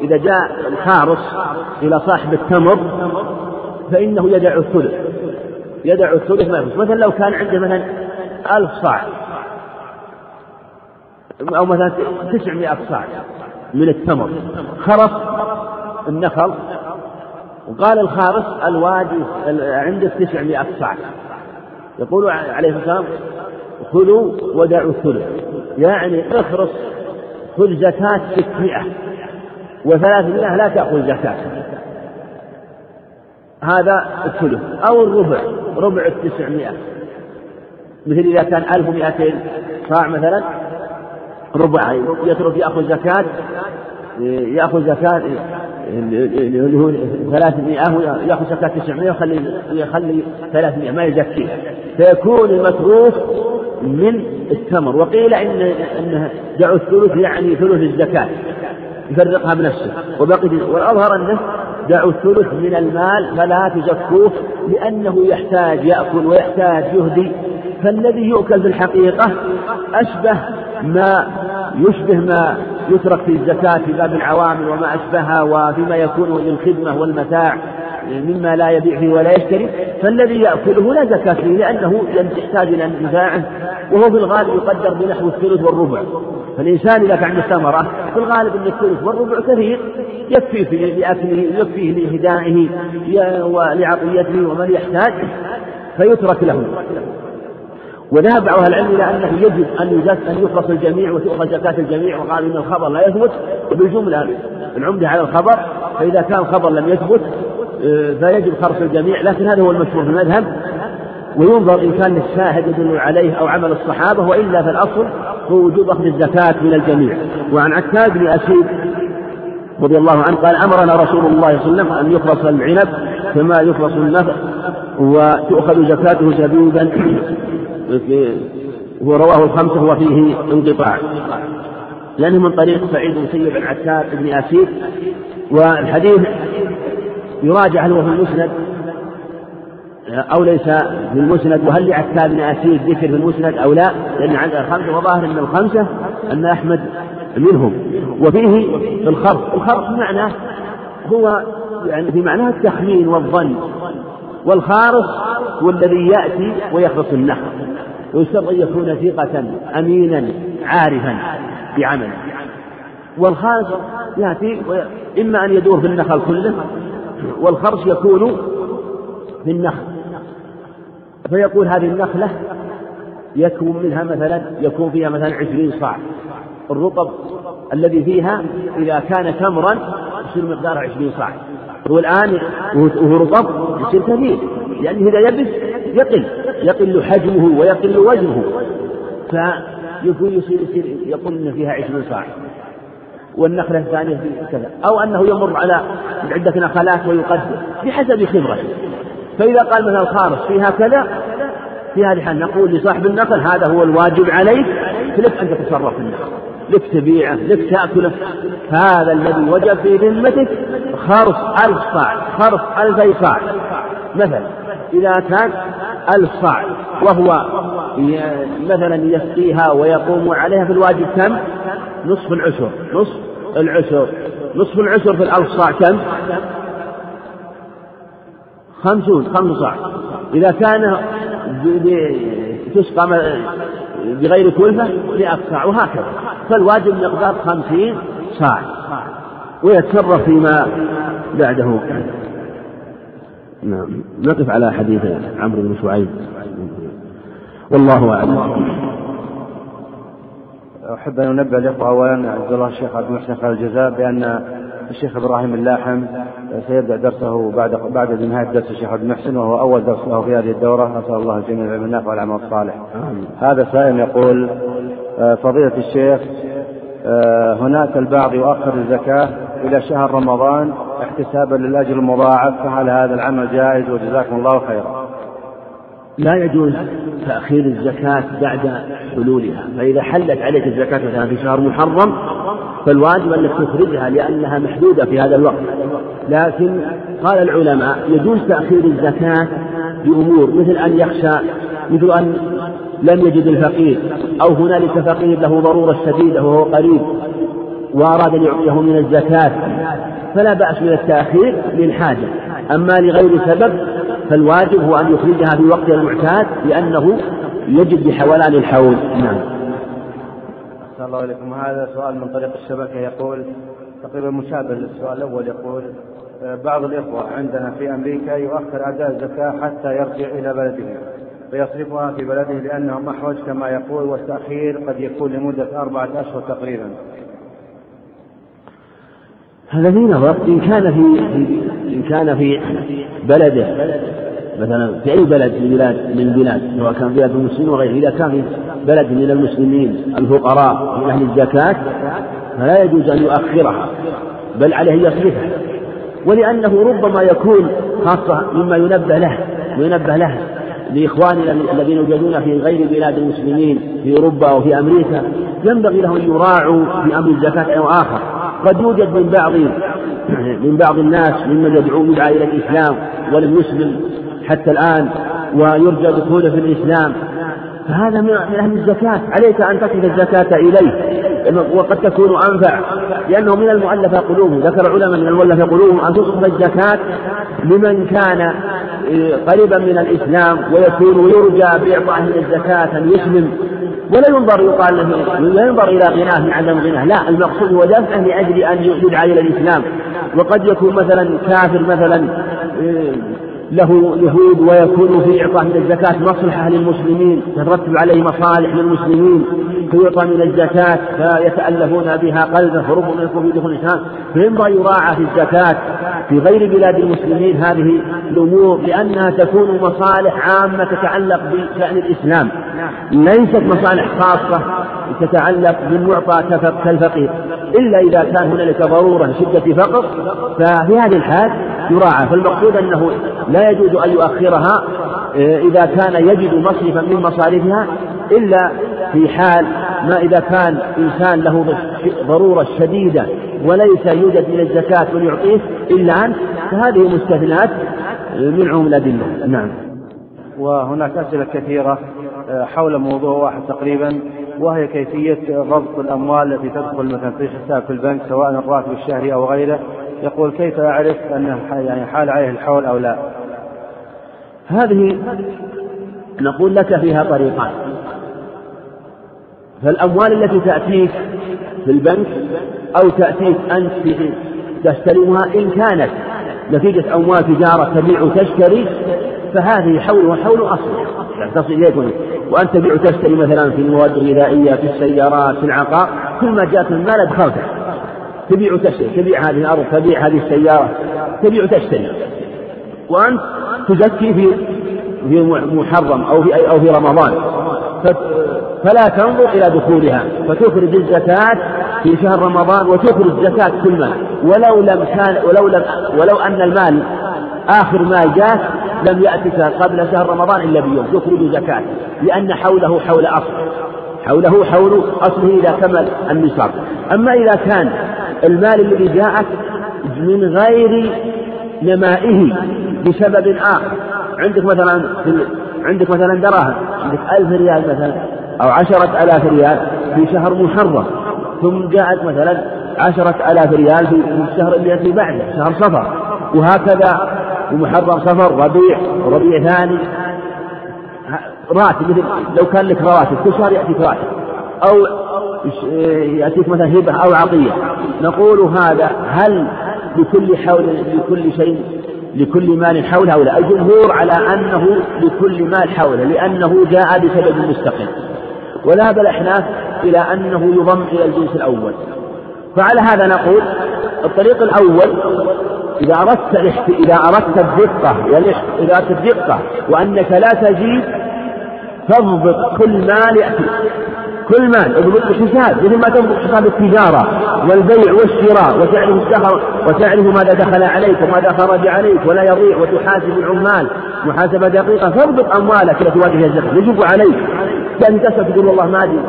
إذا جاء الحارس إلى صاحب التمر فإنه يدع الثلث يدع الثلث ما مثلا لو كان عنده مثلا ألف صاع أو مثلا تسعمائة صاع من التمر خرص النخل وقال الخارس الوادي عندك تسعمائة صاع. يقول عليه الصلاة والسلام خذوا ودعوا الثلث. يعني اخرص خذ زكاة ستمائة وثلاثمائة لا تأخذ زكاة. هذا الثلث. أو الربع. ربع التسعمائة. مثل إذا كان ألف ومائتين صاع مثلا. ربع. يترك يأخذ زكاة. يأخذ زكاة. اللي هو 300 يأخذ زكاة 900 ويخلي يخلي 300 ما يزكيها فيكون المتروك من التمر. وقيل إن أنه دعوا الثلث يعني ثلث الزكاة. يفرقها بنفسه. وبقي والأظهر أنه دعوا الثلث من المال فلا تزكوه لأنه يحتاج يأكل ويحتاج يهدي. فالذي يؤكل في الحقيقة أشبه ما يشبه ما يترك في الزكاة في باب العوامل وما أشبهها وفيما يكون للخدمة والمتاع. مما لا يبيع فيه ولا يشتري فالذي يأكله لا زكاة فيه لأنه يحتاج إلى انتفاعه وهو في الغالب يقدر بنحو الثلث والربع. فالإنسان إذا كان عنده ثمرة في الغالب أن الثلث والربع كثير يكفي لأكله يكفيه لهدائه ولعطيته ومن يحتاج فيترك له. وذهب بعض أهل العلم إلى أنه يجب يزك أن يخلص الجميع وتؤخذ زكاة الجميع وقال إن الخبر لا يثبت وبالجملة العمدة على الخبر فإذا كان الخبر لم يثبت فيجب خرص الجميع لكن هذا هو المشهور في المذهب. وينظر إن كان الشاهد يدل عليه أو عمل الصحابة وإلا فالأصل هو وجوب أخذ الزكاة من الجميع. وعن عتاب بن أسيد رضي الله عنه قال أمرنا رسول الله صلى الله عليه وسلم أن يخلص العنب كما يخلص النفع وتؤخذ زكاته زبيبا ورواه الخمسة وفيه انقطاع. لأنه من طريق سعيد بن سيب عن عتاب بن أسيد والحديث يراجع هل هو في المسند؟ أو ليس في المسند؟ وهل لعتاب بن أسيد ذكر في المسند أو لا؟ لأن عند الخمسة وظاهر أن الخمسة أن أحمد منهم. وفيه الخرف الخرف بمعنى هو يعني في معناه التخمين والظن. والخارص هو الذي يأتي ويخرص النخل ويشترط أن يكون ثقة أمينا عارفا بعمله. والخارص يأتي إما أن يدور في النخل كله والخرص يكون في النخل. فيقول هذه النخلة يكون منها مثلا يكون فيها مثلا عشرين صاع. الرطب الذي فيها إذا كان تمرا يصير مقداره عشرين صاع. هو الآن وهو رطب يصير كثير. لأنه إذا يبس يقل. يقل حجمه ويقل وزنه. فيكون يصير يصير يقول إن فيها عشرين صاع. والنخلة الثانية كذا. أو أنه يمر على عدة نخلات ويقدر بحسب خبرته. فإذا قال مثلا الخارص فيها كذا في هذه الحال نقول لصاحب النخل هذا هو الواجب عليك لك أن تتصرف في النخل لك تبيعه لك تأكله. هذا الذي وجب في ذمتك خرص ألف صاع خرص ألفي صاع مثلا إذا كان ألف صاع وهو مثلا يسقيها ويقوم عليها في الواجب كم؟ نصف العشر نصف العشر. نصف العشر في الألف صاع كم؟ خمسون خمس صاع. إذا كان تسقى بغير كلفة مئة صاع وهكذا. فالواجب مقدار خمسين صاع. ويتصرف فيما بعده. نعم. نقف على حديث عمرو بن شعيب. والله أعلم. أحب أن أنبه الإخوة أولا عبد الله الشيخ عبد المحسن خالد الجزاء بأن الشيخ إبراهيم اللاحم سيبدأ درسه بعد بعد نهاية درس الشيخ عبد المحسن وهو أول درس له في هذه الدورة. أسأل الله الجميع العلم النافع والعمل الصالح. هذا سائل يقول آه، فضيلة الشيخ آه، هناك البعض يؤخر الزكاة إلى شهر رمضان احتسابا للأجر المضاعف فهل هذا العمل جائز وجزاكم الله خيرا؟ لا يجوز تأخير الزكاة بعد حلولها. فإذا حلت عليك الزكاة مثلا في شهر محرم فالواجب أنك تخرجها لأنها محدودة في هذا الوقت. لكن قال العلماء يجوز تأخير الزكاة بأمور مثل أن يخشى مثل أن لم يجد الفقير أو هنالك فقير له ضرورة شديدة وهو قريب وأراد أن يعطيه من الزكاة فلا بأس من التأخير للحاجة. أما لغير سبب فالواجب هو أن يخرجها في وقتها المعتاد لأنه يجب بحولان الحول. نعم. أحسن الله إليكم. هذا سؤال من طريق الشبكة يقول تقريبا مشابه للسؤال الأول يقول بعض الإخوة عندنا في أمريكا يؤخر أداء الزكاة حتى يرجع إلى بلده فيصرفها في بلده لأنه محوج كما يقول والتأخير قد يكون لمدة أربعة أشهر تقريبا. هذا في نظر. إن كان في كان في بلده مثلا في أي بلد من بلاد من البلاد سواء كان بلاد المسلمين وغيره. إذا كان في بلد من المسلمين الفقراء من أهل الزكاة فلا يجوز أن يؤخرها بل عليه أن يصرفها. ولأنه ربما يكون خاصة مما ينبه له وينبه له لإخواننا الذين يوجدون في غير بلاد المسلمين في أوروبا أو في أمريكا. ينبغي لهم أن يراعوا في أمر الزكاة أو آخر. قد يوجد من بعض من بعض الناس ممن يدعو يدعى إلى الإسلام ولم يسلم حتى الآن ويرجى دخوله في الإسلام. فهذا من أهل الزكاة. عليك أن تصرف الزكاة إليه. وقد تكون أنفع. لأنه من المؤلفة قلوبهم. ذكر العلماء من المؤلفة قلوبهم أن تصرف الزكاة لمن كان آه، قريبا من الإسلام ويكون يرجى بإعطائه الزكاة أن يسلم. ولا ينظر يقال لا ينظر إلى غناه من عدم غناه. لا المقصود هو دفعه لأجل أن يدعى إلى الإسلام. وقد يكون مثلا كافر مثلا آه، له يهود ويكون في إعطاء من الزكاة مصلحة للمسلمين تترتب عليه مصالح للمسلمين فيعطى من الزكاة فيتألفون بها قلبه فربما يكون في دخول الإسلام فينبغي يراعى في الزكاة في غير بلاد المسلمين هذه الأمور لأنها تكون مصالح عامة تتعلق بشأن الإسلام. ليست مصالح خاصة. تتعلق بالمعطى كالفقير. إلا إذا كان هنالك ضرورة شدة فقر ففي هذه الحال يراعى. فالمقصود أنه لا يجوز أن يؤخرها آه، إذا كان يجد مصرفا من مصارفها إلا في حال ما إذا كان إنسان له ضرورة شديدة وليس يوجد من الزكاة من يعطيه إلا أنت فهذه مستثنات من عموم الأدلة. نعم. وهناك أسئلة كثيرة آه، حول موضوع واحد تقريبا. وهي كيفية ضبط الأموال التي تدخل مثلا في حساب في البنك سواء الراتب الشهري أو غيره. يقول كيف أعرف أنه يعني حال عليه الحول أو لا؟ هذه نقول لك فيها طريقان. فالأموال التي تأتيك في البنك أو تأتيك أنت تستلمها إن كانت نتيجة أموال تجارة تبيع وتشتري فهذه حول وحول أصل. يعني تصل إليك وأنت تبيع وتشتري مثلا في المواد الغذائية في السيارات في العقار كل ما جاءت المال أدخلته. تبيع وتشتري تبيع هذه الأرض تبيع هذه السيارة تبيع وتشتري. وأنت تزكي في في محرم أو في أو في رمضان. فلا تنظر إلى دخولها. فتخرج الزكاة في شهر رمضان وتخرج زكاة كل مال. ولو لم كان ولو لم ولو أن المال آخر مال جاء لم يأتك قبل شهر رمضان إلا بيوم تخرج زكاة لأن حوله حول أصل. حوله حول أصله إذا كمل النصاب. أما إذا كان المال الذي جاءك من غير نمائه بسبب آخر عندك مثلا عندك مثلا دراهم عندك ألف ريال مثلا أو عشرة آلاف ريال في شهر محرم ثم جاءت مثلا عشرة آلاف ريال في الشهر الذي بعده شهر صفر وهكذا ومحرم صفر ربيع وربيع ثاني. راتب مثل لو كان لك رواتب كل شهر يأتيك راتب. أو يأتيك مثلا هبة أو عطية نقول هذا هل لكل حول لكل شيء لكل مال حول هؤلاء الجمهور على أنه لكل مال حوله لأنه جاء بسبب مستقل. وذهب الأحناف إلى أنه يضم إلى الجنس الأول. فعلى هذا نقول الطريق الأول إذا أردت إذا أردت الدقة إذا أردت الدقة وأنك لا تزيد تضبط كل مال يأتي. كل مال اضبط الحساب مثل ما تضبط حساب التجارة والبيع والشراء وتعرف الدخل وتعرف ماذا دخل عليك وماذا خرج عليك ولا يضيع وتحاسب العمال. محاسبة دقيقة فاضبط أموالك التي تواجه الزكاة يجب عليك. تسأل تقول والله ما أدري.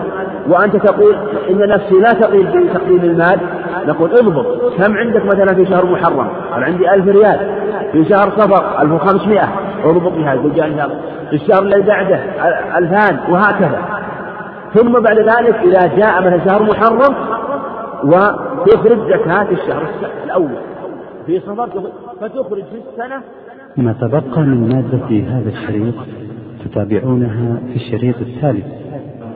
وأنت تقول إن نفسي لا تقيل بتقديم المال نقول اضبط. كم عندك مثلا في شهر محرم؟ قال عندي ألف ريال. في شهر صفر 1500 اضبط بها يقول في الشهر اللي بعده ألفان وهكذا. ثم بعد ذلك إذا جاء مثلا شهر محرم وتخرج زكاة الشهر الأول. في صفر فتخرج في السنة. ما تبقى من مادة هذا الشريط تتابعونها في الشريط التالي.